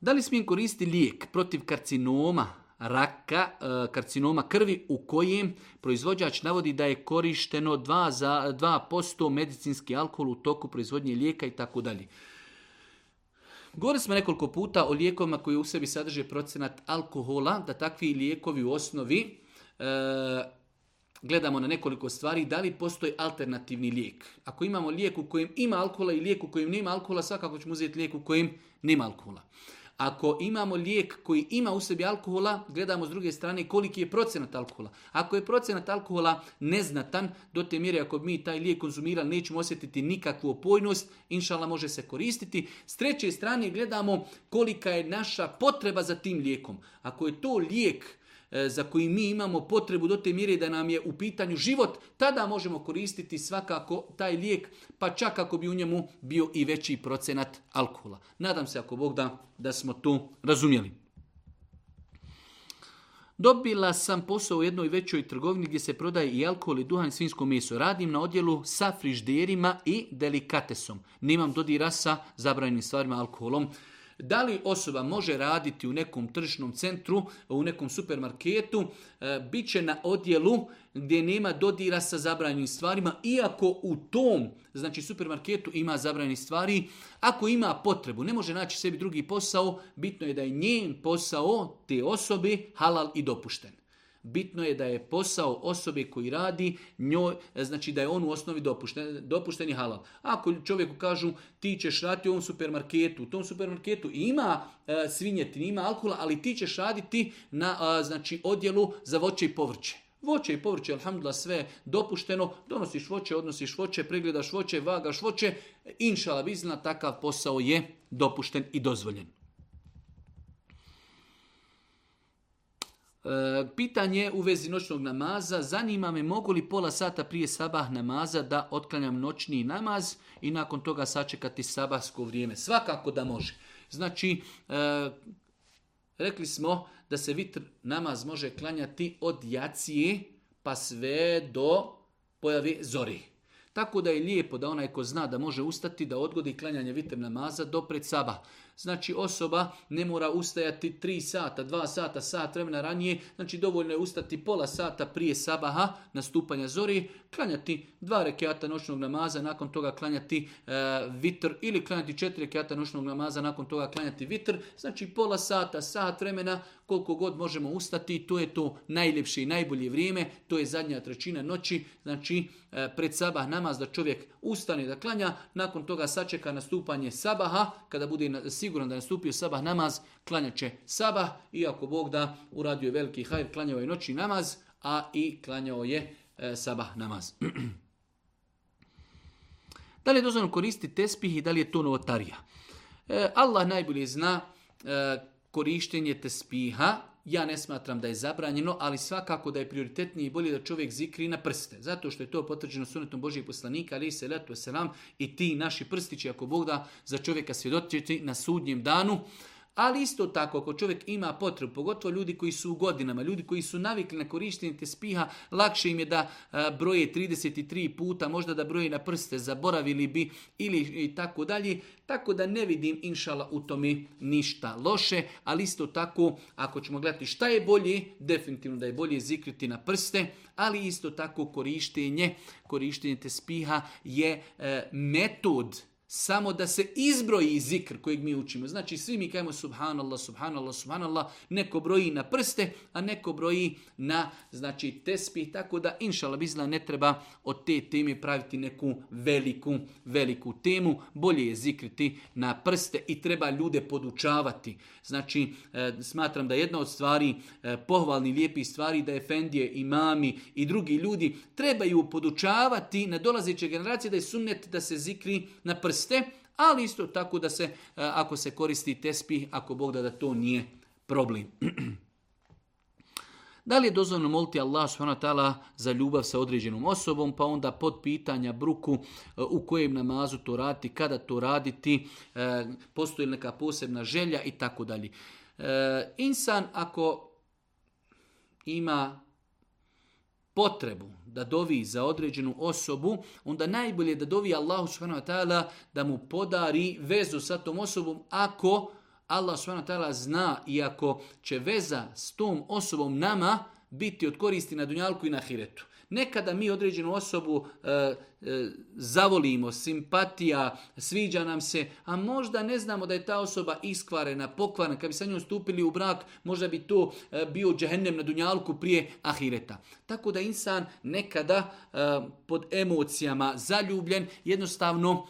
Da li smijem koristiti lijek protiv karcinoma raka, e, karcinoma krvi u kojem proizvođač navodi da je korišteno 2%, za, 2 medicinski alkohol u toku proizvodnje lijeka i tako dalje. Govorili smo nekoliko puta o lijekovima koji u sebi sadrže procenat alkohola, da takvi lijekovi u osnovi e, gledamo na nekoliko stvari, da li postoji alternativni lijek. Ako imamo lijek u kojem ima alkohola i lijek u kojem nema alkohola, svakako ćemo uzeti lijek u kojem nema alkohola. Ako imamo lijek koji ima u sebi alkohola, gledamo s druge strane koliki je procenat alkohola. Ako je procenat alkohola neznatan, do te mjere ako mi taj lijek konzumirali nećemo osjetiti nikakvu opojnost, inšala može se koristiti. S treće strane gledamo kolika je naša potreba za tim lijekom. Ako je to lijek E, za koji mi imamo potrebu do te mjere da nam je u pitanju život, tada možemo koristiti svakako taj lijek, pa čak ako bi u njemu bio i veći procenat alkohola. Nadam se ako Bog da, smo to razumjeli. Dobila sam posao u jednoj većoj trgovini gdje se prodaje i alkohol i duhan i svinsko meso. Radim na odjelu sa frižderima i delikatesom. Nemam dodira sa zabranjenim stvarima alkoholom. Da li osoba može raditi u nekom tržišnom centru, u nekom supermarketu, e, bit će na odjelu gdje nema dodira sa zabranjenim stvarima, iako u tom znači supermarketu ima zabranjenih stvari, ako ima potrebu, ne može naći sebi drugi posao, bitno je da je njen posao te osobe halal i dopušten bitno je da je posao osobe koji radi, njoj, znači da je on u osnovi dopušten, dopušteni halal. Ako čovjeku kažu ti ćeš raditi u ovom supermarketu, u tom supermarketu ima e, ima alkohola, ali ti ćeš raditi na e, znači, odjelu za voće i povrće. Voće i povrće, alhamdulillah, sve dopušteno. Donosiš voće, odnosiš voće, pregledaš voće, vagaš voće. Inšala, takav posao je dopušten i dozvoljen. E, pitanje u vezi noćnog namaza, zanima me mogu li pola sata prije sabah namaza da otklanjam noćni namaz i nakon toga sačekati sabahsko vrijeme. Svakako da može. Znači, e, rekli smo da se vitr namaz može klanjati od jacije pa sve do pojave zori. Tako da je lijepo da onaj ko zna da može ustati, da odgodi klanjanje vitr namaza do pred sabah. Znači osoba ne mora ustajati 3 sata, 2 sata, sat vremena ranije, znači dovoljno je ustati pola sata prije sabaha, nastupanja zori, klanjati dva rekiata noćnog namaza, nakon toga klanjati e, vitr ili klanjati četiri rekata noćnog namaza, nakon toga klanjati vitr, znači pola sata, sat vremena, koliko god možemo ustati, to je to najljepše i najbolje vrijeme, to je zadnja trećina noći, znači e, pred sabah namaz da čovjek ustane da klanja, nakon toga sačeka nastupanje sabaha, kada bude siguran da je nastupio sabah namaz, klanjat će sabah iako Bog da uradio je veliki hajr, klanjao je noći namaz, a i klanjao je e, sabah namaz. da li je dozvoljeno koristiti tespih i da li je to novotarija? E, Allah najbolje zna e, korištenje tespiha ja ne smatram da je zabranjeno, ali svakako da je prioritetnije i bolje da čovjek zikri na prste. Zato što je to potvrđeno sunetom Božijeg poslanika, ali se letu selam i ti naši prstići, ako Bog da, za čovjeka svjedočiti na sudnjem danu. Ali isto tako, ako čovjek ima potrebu, pogotovo ljudi koji su u godinama, ljudi koji su navikli na korištenje spiha, lakše im je da e, broje 33 puta, možda da broje na prste, zaboravili bi ili i tako dalje. Tako da ne vidim, inšala, u tome ništa loše, ali isto tako, ako ćemo gledati šta je bolje, definitivno da je bolje zikriti na prste, ali isto tako korištenje, korištenje spiha je e, metod samo da se izbroji zikr kojeg mi učimo. Znači svi mi kajemo subhanallah, subhanallah, subhanallah, neko broji na prste, a neko broji na znači, tespi, tako da inšala bizla ne treba od te teme praviti neku veliku, veliku temu. Bolje je zikriti na prste i treba ljude podučavati. Znači e, smatram da jedna od stvari, e, pohvalni lijepi stvari, da je Fendije, imami i drugi ljudi trebaju podučavati na dolazeće generacije da je sunnet da se zikri na prste ali isto tako da se, eh, ako se koristi tespi, ako Bog da da to nije problem. Da li je dozvoljno moliti Allah za ljubav sa određenom osobom, pa onda pod pitanja bruku eh, u kojem namazu to raditi, kada to raditi, eh, postoji neka posebna želja i tako dalje. Insan ako ima potrebu da dovi za određenu osobu, onda najbolje da dovi Allahu subhanahu wa ta'ala da mu podari vezu sa tom osobom ako Allah subhanahu zna i ako će veza s tom osobom nama biti od koristi na dunjalku i na hiretu. Nekada mi određenu osobu e, e, zavolimo, simpatija, sviđa nam se, a možda ne znamo da je ta osoba iskvarena, pokvarena. Kad bi sa njom stupili u brak, možda bi to e, bio džehennem na dunjalku prije ahireta. Tako da insan nekada e, pod emocijama zaljubljen jednostavno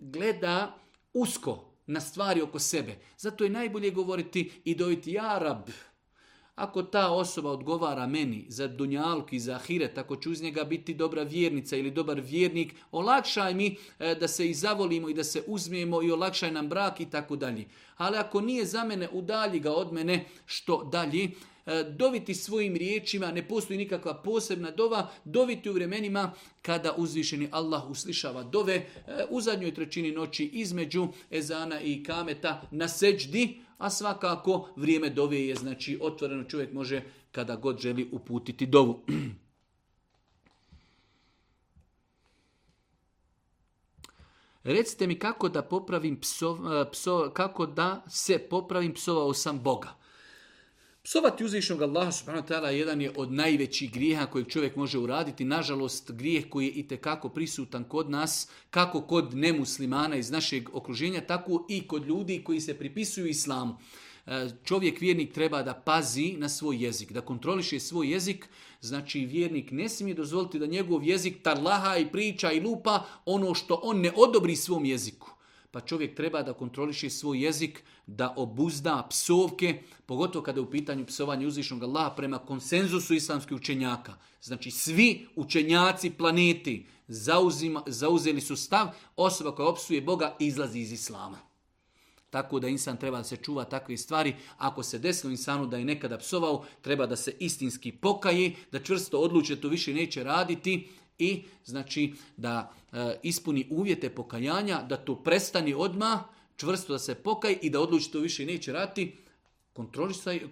gleda usko na stvari oko sebe. Zato je najbolje govoriti i dojiti ja rab, ako ta osoba odgovara meni za dunjalku i za ahiret, ako ću uz njega biti dobra vjernica ili dobar vjernik, olakšaj mi e, da se i zavolimo i da se uzmijemo i olakšaj nam brak i tako dalje. Ali ako nije za mene, udalji ga od mene što dalje, E, doviti svojim riječima, ne postoji nikakva posebna dova, doviti u vremenima kada uzvišeni Allah uslišava dove e, u zadnjoj trećini noći između ezana i kameta na seđdi, a svakako vrijeme dove je znači otvoreno, čovjek može kada god želi uputiti dovu. Recite mi kako da popravim e, pso, kako da se popravim psovao sam Boga. Psovati uzvišnog Allaha subhanahu ta'ala jedan je od najvećih grijeha kojeg čovjek može uraditi. Nažalost, grijeh koji je tekako prisutan kod nas, kako kod nemuslimana iz našeg okruženja, tako i kod ljudi koji se pripisuju islamu. E, čovjek, vjernik, treba da pazi na svoj jezik, da kontroliše svoj jezik. Znači, vjernik ne smije dozvoliti da njegov jezik tarlaha i priča i lupa ono što on ne odobri svom jeziku pa čovjek treba da kontroliše svoj jezik, da obuzda psovke, pogotovo kada je u pitanju psovanja uzvišnog Allaha prema konsenzusu islamskih učenjaka. Znači svi učenjaci planeti zauzima, zauzeli su stav, osoba koja opsuje Boga izlazi iz Islama. Tako da insan treba da se čuva takve stvari. Ako se desilo insanu da je nekada psovao, treba da se istinski pokaje, da čvrsto odluče to više neće raditi i e, znači da e, ispuni uvjete pokajanja, da to prestani odma, čvrsto da se pokaj i da odluči to više neće rati,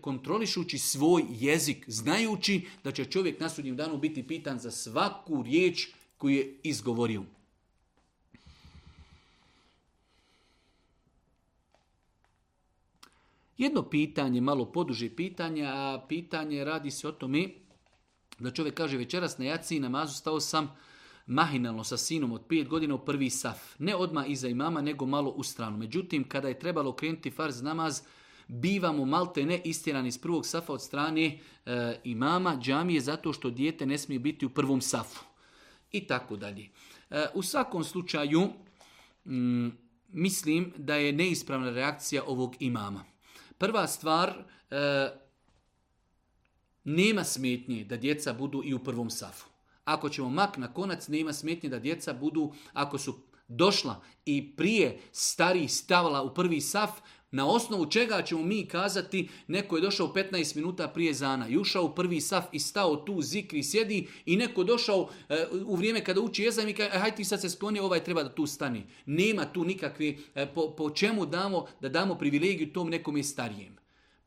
kontrolišući svoj jezik, znajući da će čovjek na sudnjem danu biti pitan za svaku riječ koju je izgovorio. Jedno pitanje, malo poduže pitanje, a pitanje radi se o tome da čovjek kaže večeras na jaci i namazu stao sam mahinalno sa sinom od 5 godina u prvi saf. Ne odma iza imama, nego malo u stranu. Međutim, kada je trebalo krenuti farz namaz, bivamo malte ne istjeran iz prvog safa od strane e, imama džamije zato što dijete ne smije biti u prvom safu. I tako dalje. E, u svakom slučaju, mm, mislim da je neispravna reakcija ovog imama. Prva stvar, e, nema smetnje da djeca budu i u prvom safu. Ako ćemo mak na konac, nema smetnje da djeca budu, ako su došla i prije stari stavala u prvi saf, na osnovu čega ćemo mi kazati neko je došao 15 minuta prije zana i ušao u prvi saf i stao tu, zikri, sjedi i neko došao eh, u vrijeme kada uči jezam i kaže e, hajde ti sad se skloni, ovaj treba da tu stani. Nema tu nikakve, eh, po, čemu damo, da damo privilegiju tom nekom je starijem.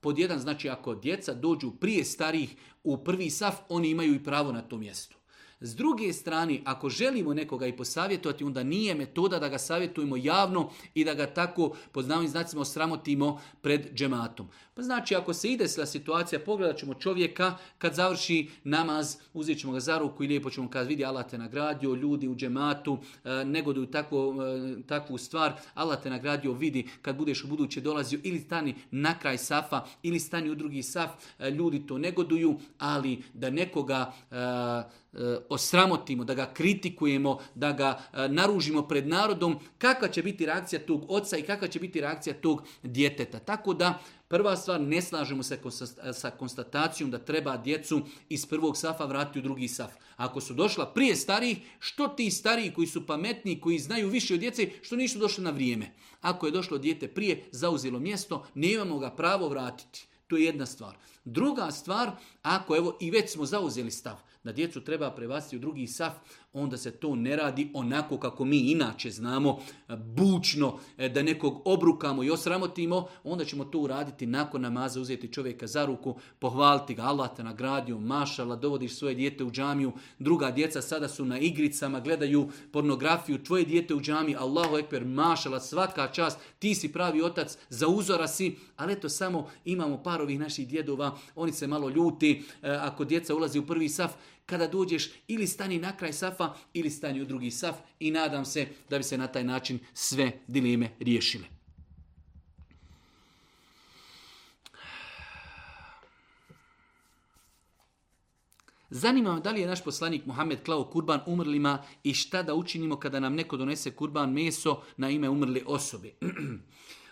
Pod jedan, znači ako djeca dođu prije starih u prvi saf, oni imaju i pravo na to mjesto. S druge strane, ako želimo nekoga i posavjetovati, onda nije metoda da ga savjetujemo javno i da ga tako, pod znavim znacima, osramotimo pred džematom. Pa znači, ako se ide sla situacija, pogledat ćemo čovjeka kad završi namaz, uzet ćemo ga za ruku i lijepo ćemo kad vidi Allah te nagradio, ljudi u džematu e, negoduju takvu, e, takvu stvar, Allah te nagradio, vidi kad budeš u buduće dolazio ili stani na kraj safa ili stani u drugi saf, e, ljudi to negoduju, ali da nekoga Eh, osramotimo, da ga kritikujemo, da ga eh, naružimo pred narodom, kakva će biti reakcija tog oca i kakva će biti reakcija tog djeteta. Tako da prva stvar, ne slažemo se eh, sa konstatacijom da treba djecu iz prvog safa vratiti u drugi saf. Ako su došla prije starijih, što ti stariji koji su pametni, koji znaju više od djece, što nisu došli na vrijeme. Ako je došlo dijete prije, zauzelo mjesto, nemamo ga pravo vratiti. To je jedna stvar. Druga stvar, ako evo i već smo zauzeli stav, da djecu treba prebaciti u drugi saf, onda se to ne radi onako kako mi inače znamo, e, bučno, e, da nekog obrukamo i osramotimo, onda ćemo to uraditi nakon namaza, uzeti čovjeka za ruku, pohvaliti ga, Allah te nagradio, mašala, dovodiš svoje dijete u džamiju, druga djeca sada su na igricama, gledaju pornografiju, tvoje dijete u džamiji, Allahu ekber, mašala, svaka čast, ti si pravi otac, za uzora si, ali eto samo imamo par ovih naših djedova, oni se malo ljuti, e, ako djeca ulazi u prvi saf, kada dođeš ili stani na kraj safa ili stani u drugi saf i nadam se da bi se na taj način sve dileme riješile. Zanima da li je naš poslanik Muhammed klao kurban umrlima i šta da učinimo kada nam neko donese kurban meso na ime umrli osobe.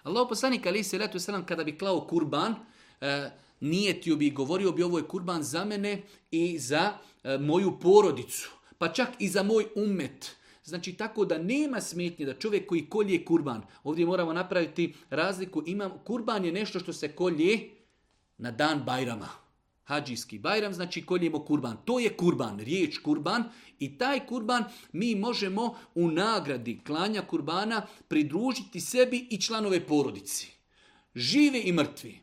Allah poslanik ali se kada bi klao kurban, eh, nijetio bi govorio bi ovo je kurban za mene i za e, moju porodicu, pa čak i za moj umet. Znači tako da nema smetnje da čovjek koji kolje kurban, ovdje moramo napraviti razliku, imam, kurban je nešto što se kolje na dan Bajrama. Hadžijski Bajram, znači koljemo kurban. To je kurban, riječ kurban i taj kurban mi možemo u nagradi klanja kurbana pridružiti sebi i članove porodici. Živi i mrtvi.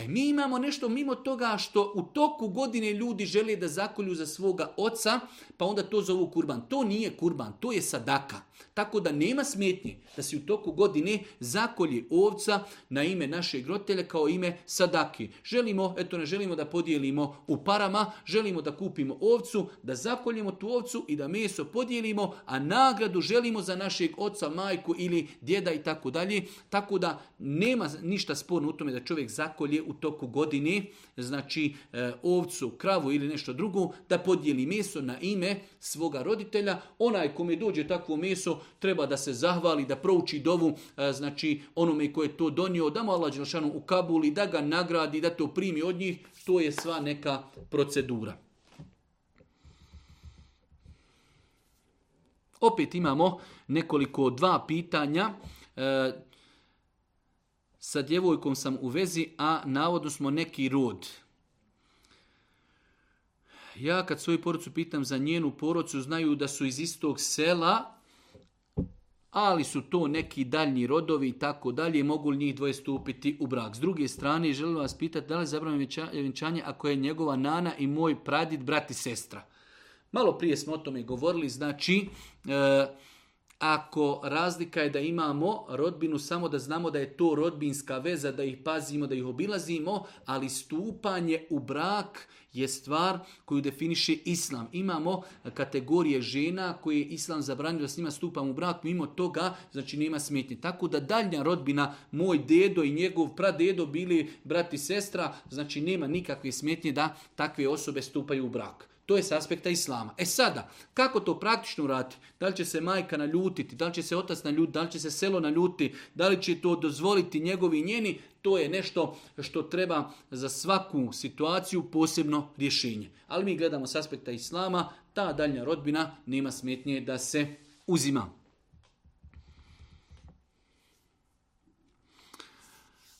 E mi imamo nešto mimo toga što u toku godine ljudi žele da zakolju za svoga oca, pa onda to zovu kurban. To nije kurban, to je sadaka. Tako da nema smetnji da se u toku godine zakolji ovca na ime naše roditelja kao ime sadaki. Želimo, eto ne želimo da podijelimo u parama, želimo da kupimo ovcu, da zakoljemo tu ovcu i da meso podijelimo, a nagradu želimo za našeg oca, majku ili djeda i tako dalje. Tako da nema ništa sporno u tome da čovjek zakolje u toku godine, znači e, ovcu, kravu ili nešto drugo, da podijeli meso na ime svoga roditelja. Onaj kome dođe takvo meso, treba da se zahvali, da prouči dovu e, znači onome koje je to donio, da mu Allah Đelšanu u Kabuli, da ga nagradi, da to primi od njih, to je sva neka procedura. Opet imamo nekoliko dva pitanja. E, sa djevojkom sam u vezi, a navodno smo neki rod. Ja kad svoju porucu pitam za njenu porocu znaju da su iz istog sela, ali su to neki daljni rodovi i tako dalje, mogu li njih dvoje stupiti u brak. S druge strane, želim vas pitati da li zabranim vjenčanje ako je njegova nana i moj pradid brat i sestra. Malo prije smo o tome govorili, znači, e, ako razlika je da imamo rodbinu samo da znamo da je to rodbinska veza, da ih pazimo, da ih obilazimo, ali stupanje u brak je stvar koju definiše islam. Imamo kategorije žena koje je islam zabranio da s njima stupam u brak, mimo toga znači nema smetnje. Tako da daljnja rodbina, moj dedo i njegov pradedo bili brat i sestra, znači nema nikakve smetnje da takve osobe stupaju u brak. To je s aspekta islama. E sada, kako to praktično raditi? Da li će se majka naljutiti, da li će se otac naljutiti, da li će se selo naljutiti, da li će to dozvoliti njegovi i njeni, to je nešto što treba za svaku situaciju posebno rješenje. Ali mi gledamo s aspekta islama, ta daljnja rodbina nema smetnje da se uzima.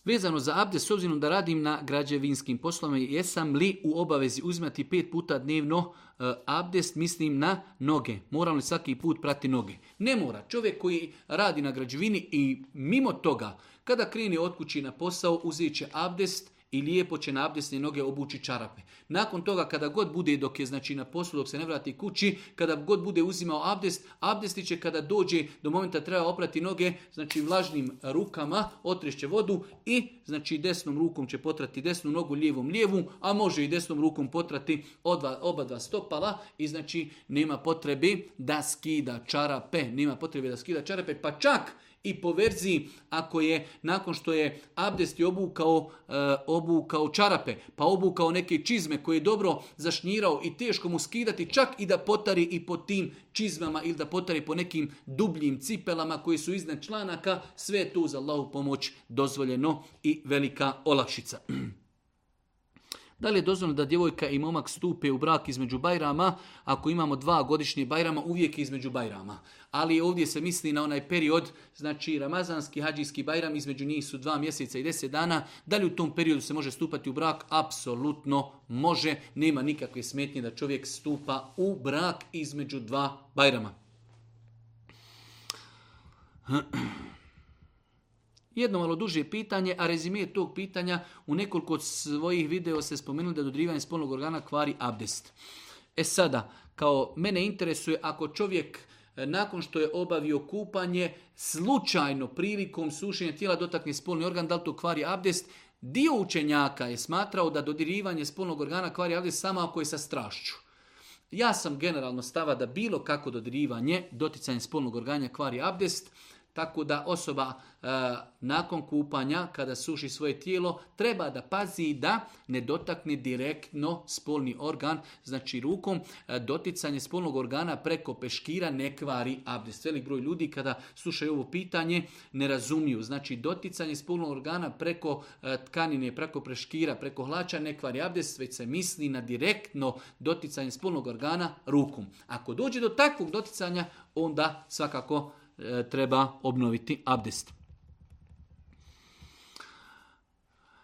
Vezano za abdest, s obzirom da radim na građevinskim poslovima, jesam li u obavezi uzmati pet puta dnevno eh, abdest, mislim na noge. Moram li svaki put prati noge? Ne mora. Čovjek koji radi na građevini i mimo toga, kada krene od kući na posao, uzeti će abdest, i lijepo će na abdesne noge obući čarape. Nakon toga kada god bude dok je znači na poslu dok se ne vrati kući, kada god bude uzimao abdest, abdesti će kada dođe do momenta treba oprati noge, znači vlažnim rukama otrešće vodu i znači desnom rukom će potrati desnu nogu, lijevom lijevu, a može i desnom rukom potrati odva, oba dva stopala i znači nema potrebe da skida čarape, nema potrebe da skida čarape, pa čak i po verziji ako je nakon što je abdest i obukao, eh, obukao čarape, pa obukao neke čizme koje je dobro zašnjirao i teško mu skidati, čak i da potari i po tim čizmama ili da potari po nekim dubljim cipelama koji su iznad članaka, sve je tu za Allahu pomoć dozvoljeno i velika olakšica. Da li je dozvoljeno da djevojka i momak stupe u brak između bajrama? Ako imamo dva godišnje bajrama, uvijek između bajrama ali ovdje se misli na onaj period, znači Ramazanski, Hadžijski Bajram, između njih su dva mjeseca i deset dana, da li u tom periodu se može stupati u brak? Apsolutno može, nema nikakve smetnje da čovjek stupa u brak između dva Bajrama. Jedno malo duže pitanje, a rezime tog pitanja u nekoliko od svojih video se spomenuli da dodrivanje spolnog organa kvari abdest. E sada, kao mene interesuje ako čovjek E, nakon što je obavio kupanje, slučajno prilikom sušenja tijela dotakne spolni organ, da li to kvari abdest, dio učenjaka je smatrao da dodirivanje spolnog organa kvari abdest samo ako je sa strašću. Ja sam generalno stava da bilo kako dodirivanje, doticanje spolnog organa kvari abdest, tako da osoba e, nakon kupanja, kada suši svoje tijelo, treba da pazi da ne dotakne direktno spolni organ, znači rukom. E, doticanje spolnog organa preko peškira ne kvari abdest. Velik broj ljudi kada slušaju ovo pitanje ne razumiju. Znači doticanje spolnog organa preko e, tkanine, preko peškira, preko hlača ne kvari abdest, već se misli na direktno doticanje spolnog organa rukom. Ako dođe do takvog doticanja, onda svakako E, treba obnoviti abdest.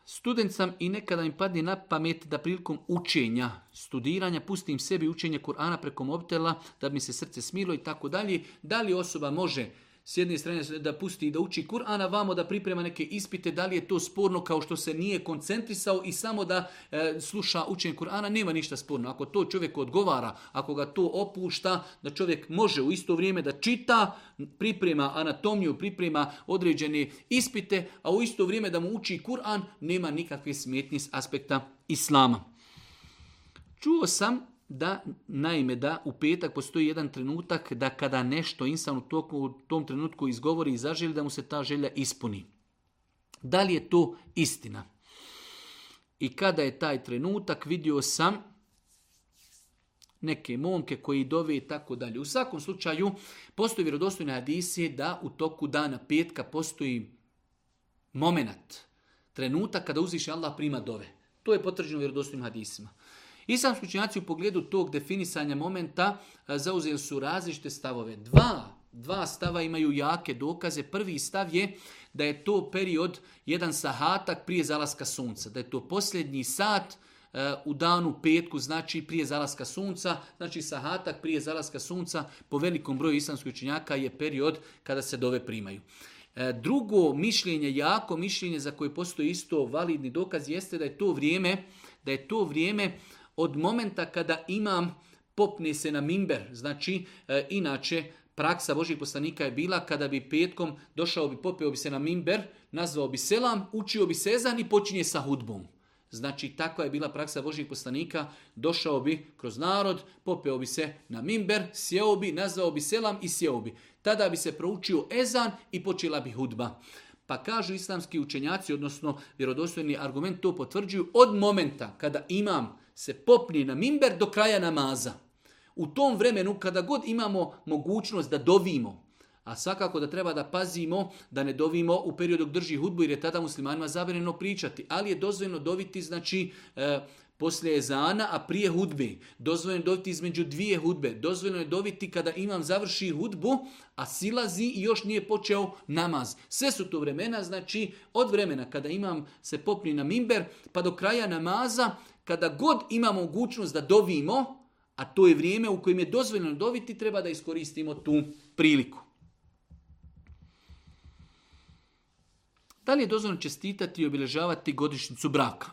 Student sam i nekada im padne na pamet da prilikom učenja, studiranja, pustim sebi učenje Kur'ana preko mobitela da bi mi se srce smilo i tako dalje. Da li osoba može s jedne strane da pusti da uči Kur'ana, vamo da priprema neke ispite, da li je to sporno kao što se nije koncentrisao i samo da e, sluša učenje Kur'ana, nema ništa sporno. Ako to čovjek odgovara, ako ga to opušta, da čovjek može u isto vrijeme da čita, priprema anatomiju, priprema određene ispite, a u isto vrijeme da mu uči Kur'an, nema nikakve smetnje s aspekta Islama. Čuo sam da, naime, da u petak postoji jedan trenutak da kada nešto insan u, toku, u tom trenutku izgovori i zaželi da mu se ta želja ispuni. Da li je to istina? I kada je taj trenutak vidio sam neke momke koji dove i tako dalje. U svakom slučaju postoji vjerodostojne hadisije da u toku dana petka postoji moment, trenutak kada uzviše Allah prima dove. To je potvrđeno vjerodostojnim hadisima. Islamski učinjaci u pogledu tog definisanja momenta e, zauzeli su različite stavove. Dva, dva stava imaju jake dokaze. Prvi stav je da je to period jedan sahatak prije zalaska sunca, da je to posljednji sat e, u danu petku, znači prije zalaska sunca, znači sahatak prije zalaska sunca po velikom broju islamskih učinjaka je period kada se dove primaju. E, drugo mišljenje, jako mišljenje za koje postoji isto validni dokaz jeste da je to vrijeme, da je to vrijeme od momenta kada imam popne se na mimber, znači e, inače praksa Božih poslanika je bila kada bi petkom došao bi, popeo bi se na mimber, nazvao bi selam, učio bi sezan i počinje sa hudbom. Znači, takva je bila praksa Božih poslanika. Došao bi kroz narod, popeo bi se na mimber, sjeo bi, nazvao bi selam i sjeo bi. Tada bi se proučio ezan i počela bi hudba. Pa kažu islamski učenjaci, odnosno vjerodostojni argument, to potvrđuju od momenta kada imam se popni na mimber do kraja namaza. U tom vremenu kada god imamo mogućnost da dovimo, a svakako da treba da pazimo da ne dovimo u periodu dok drži hudbu jer je tada muslimanima zabranjeno pričati, ali je dozvoljeno doviti znači e, poslije ezana, a prije hudbi. Dozvoljeno je doviti između dvije hudbe. Dozvoljeno je doviti kada imam završi hudbu, a silazi i još nije počeo namaz. Sve su to vremena, znači od vremena kada imam se popni na mimber, pa do kraja namaza kada god ima mogućnost da dovimo, a to je vrijeme u kojem je dozvoljeno doviti, treba da iskoristimo tu priliku. Da li je dozvoljeno čestitati i obilježavati godišnjicu braka?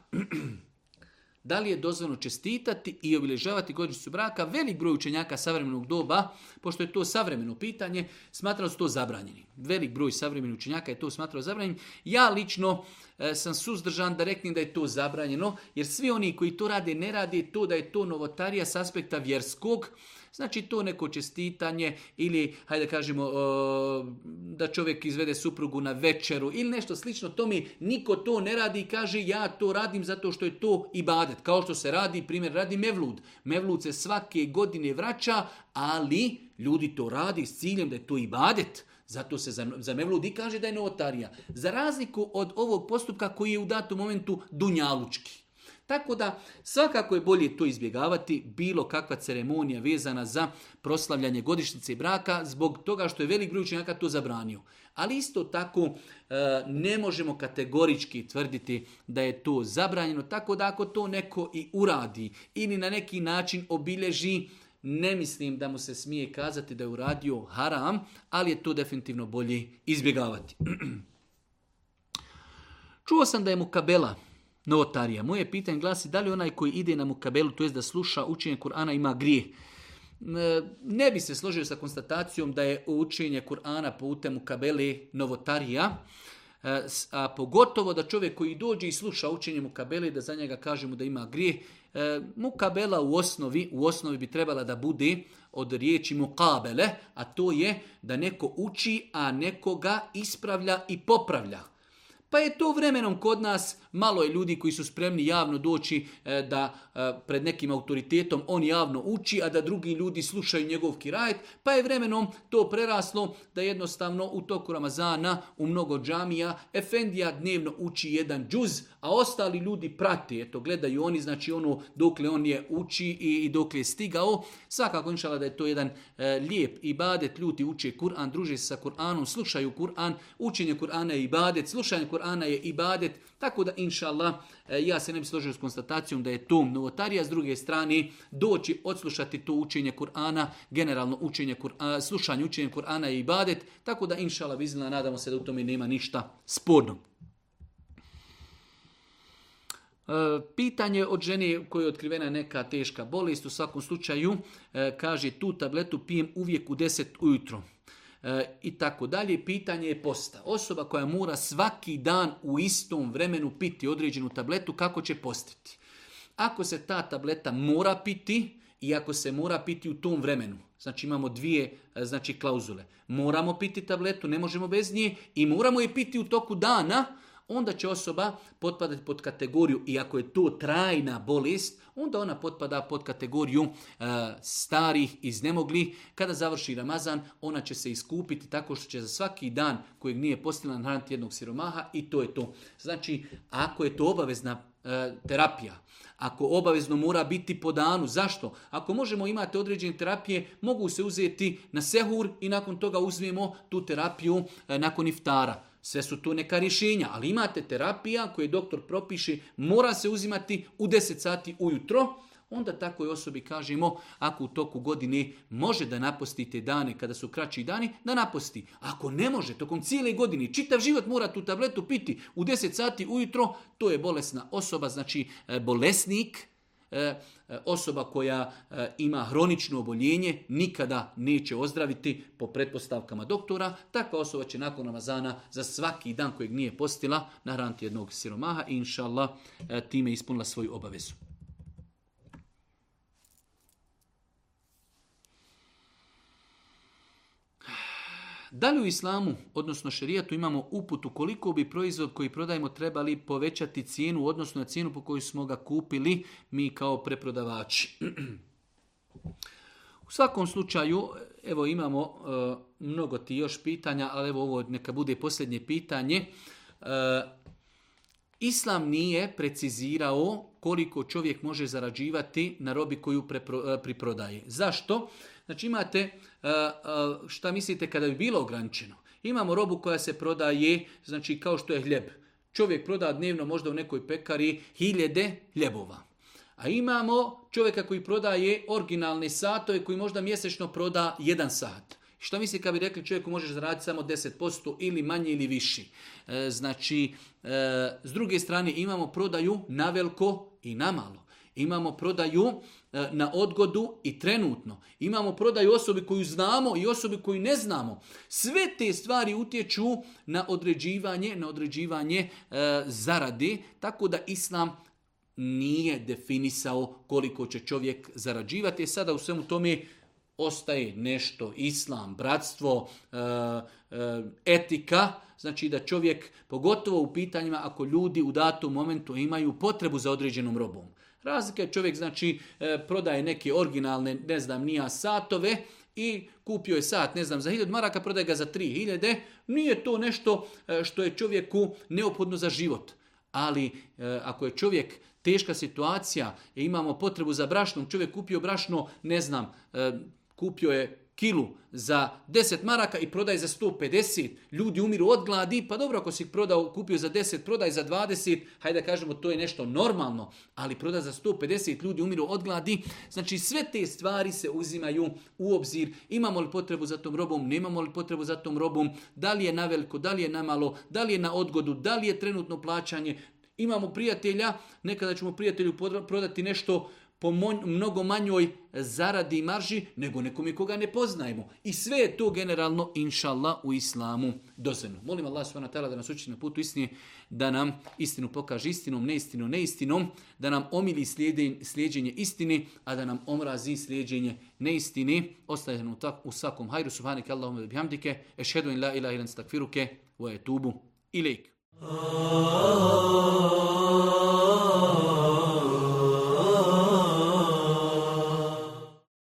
da li je dozvoljeno čestitati i obilježavati godišnjicu braka? Velik broj učenjaka savremenog doba, pošto je to savremeno pitanje, smatrao su to zabranjeni. Velik broj savremenih učenjaka je to smatrao zabranjeni. Ja lično E, sam suzdržan da reknem da je to zabranjeno, jer svi oni koji to rade ne rade to da je to novotarija s aspekta vjerskog, Znači to neko čestitanje ili, hajde kažemo, e, da čovjek izvede suprugu na večeru ili nešto slično, to mi niko to ne radi i kaže ja to radim zato što je to ibadet. Kao što se radi, primjer, radi Mevlud. Mevlud se svake godine vraća, ali ljudi to radi s ciljem da je to ibadet. Zato se za, za Mevludi kaže da je notarija. Za razliku od ovog postupka koji je u datom momentu dunjalučki. Tako da svakako je bolje to izbjegavati, bilo kakva ceremonija vezana za proslavljanje godišnjice braka, zbog toga što je velik broj to zabranio. Ali isto tako e, ne možemo kategorički tvrditi da je to zabranjeno, tako da ako to neko i uradi ili na neki način obilježi ne mislim da mu se smije kazati da je uradio haram, ali je to definitivno bolje izbjegavati. Čuo sam da je Mukabela novotarija. Moje pitanje glasi da li onaj koji ide na Mukabelu, to jest da sluša učenje Kur'ana, ima grije? E, ne bi se složio sa konstatacijom da je učenje Kur'ana putem Mukabele novotarija, e, a pogotovo da čovjek koji dođe i sluša učenje Mukabele, da za njega kažemo da ima grije, E, mukabela u osnovi, u osnovi bi trebala da bude od riječi mukabele, a to je da neko uči, a nekoga ispravlja i popravlja. Pa je to vremenom kod nas malo je ljudi koji su spremni javno doći e, da e, pred nekim autoritetom on javno uči, a da drugi ljudi slušaju njegov kirajt. pa je vremenom to preraslo da jednostavno u toku Ramazana u mnogo džamija Efendija dnevno uči jedan džuz, a ostali ljudi prate, eto gledaju oni, znači ono dokle on je uči i, i dokle je stigao. Svakako inšala da je to jedan e, lijep ibadet, ljudi uče Kur'an, druže se sa Kur'anom, slušaju Kur'an, učenje Kur'ana je ibadet, slušanje Kur'ana je ibadet, tako da inša e, ja se ne bi složio s konstatacijom da je to novotarija, s druge strane doći odslušati to učenje Kur'ana, generalno učenje slušanje učenja Kur'ana je ibadet, tako da inša Allah, nadamo se da u tome nema ništa sporno. E, pitanje od žene koja je otkrivena neka teška bolest, u svakom slučaju, e, kaže tu tabletu pijem uvijek u 10 ujutro i tako dalje. Pitanje je posta. Osoba koja mora svaki dan u istom vremenu piti određenu tabletu, kako će postiti? Ako se ta tableta mora piti i ako se mora piti u tom vremenu, znači imamo dvije e, znači klauzule. Moramo piti tabletu, ne možemo bez nje i moramo je piti u toku dana, onda će osoba potpadati pod kategoriju, i ako je to trajna bolest, onda ona potpada pod kategoriju e, starih, iznemoglih. Kada završi Ramazan, ona će se iskupiti tako što će za svaki dan kojeg nije postila tjednog jednog siromaha i to je to. Znači, ako je to obavezna e, terapija, ako obavezno mora biti po danu, zašto? Ako možemo imati određene terapije, mogu se uzeti na sehur i nakon toga uzmemo tu terapiju e, nakon iftara. Sve su tu neka rješenja, ali imate terapija koje doktor propiše, mora se uzimati u 10 sati ujutro, onda takoj osobi kažemo, ako u toku godine može da napostite dane kada su kraći dani, da naposti. Ako ne može, tokom cijele godine, čitav život mora tu tabletu piti u 10 sati ujutro, to je bolesna osoba, znači e, bolesnik, E, e, osoba koja e, ima hronično oboljenje nikada neće ozdraviti po pretpostavkama doktora. Takva osoba će nakon namazana za svaki dan kojeg nije postila hranti jednog siromaha i inšallah time ispunila svoju obavezu. Da li u islamu, odnosno šerijatu, imamo uputu koliko bi proizvod koji prodajemo trebali povećati cijenu, odnosno na cijenu po kojoj smo ga kupili mi kao preprodavači? U svakom slučaju, evo imamo e, mnogo ti još pitanja, ali evo ovo neka bude posljednje pitanje. E, Islam nije precizirao koliko čovjek može zarađivati na robi koju e, priprodaje. Zašto? Znači imate, e, e, šta mislite kada bi bilo ograničeno? Imamo robu koja se prodaje, znači kao što je hljeb. Čovjek proda dnevno možda u nekoj pekari hiljede hljebova. A imamo čovjeka koji prodaje originalne satove koji možda mjesečno proda jedan sat. Što misli kad bi rekli čovjeku možeš zaraditi samo 10% ili manje ili više? znači, e, s druge strane imamo prodaju na veliko i na malo. Imamo prodaju e, na odgodu i trenutno. Imamo prodaju osobi koju znamo i osobi koju ne znamo. Sve te stvari utječu na određivanje, na određivanje e, zaradi, tako da Islam nije definisao koliko će čovjek zarađivati. Sada u svemu tome ostaje nešto, islam, bratstvo, e, e, etika, znači da čovjek, pogotovo u pitanjima ako ljudi u datom momentu imaju potrebu za određenom robom. Razlika je čovjek, znači, e, prodaje neke originalne, ne znam, nija satove, i kupio je sat, ne znam, za 1000 maraka, prodaje ga za 3000, nije to nešto što je čovjeku neophodno za život. Ali ako je čovjek teška situacija, imamo potrebu za brašnom, čovjek kupio brašno, ne znam, kupio je kilu za 10 maraka i prodaj za 150. Ljudi umiru od gladi, pa dobro ako si prodao, kupio za 10, prodaj za 20, hajde da kažemo to je nešto normalno, ali prodaj za 150, ljudi umiru od gladi. Znači sve te stvari se uzimaju u obzir. Imamo li potrebu za tom robom, nemamo li potrebu za tom robom, da li je na veliko, da li je na malo, da li je na odgodu, da li je trenutno plaćanje, Imamo prijatelja, nekada ćemo prijatelju prodati nešto po mnogo manjoj zaradi i marži nego nekom koga ne poznajemo. I sve je to generalno, inšallah, u islamu dozveno. Molim Allah s.w.t. da nas uči na putu istinije, da nam istinu pokaže istinom, neistinom, neistinom, da nam omili slijedjenje istini, a da nam omrazi slijedjenje neistini. Ostaje nam u svakom hajru. Subhanike Allahumma bihamdike. Ešhedu in la ilaha ilan stakfiruke. u etubu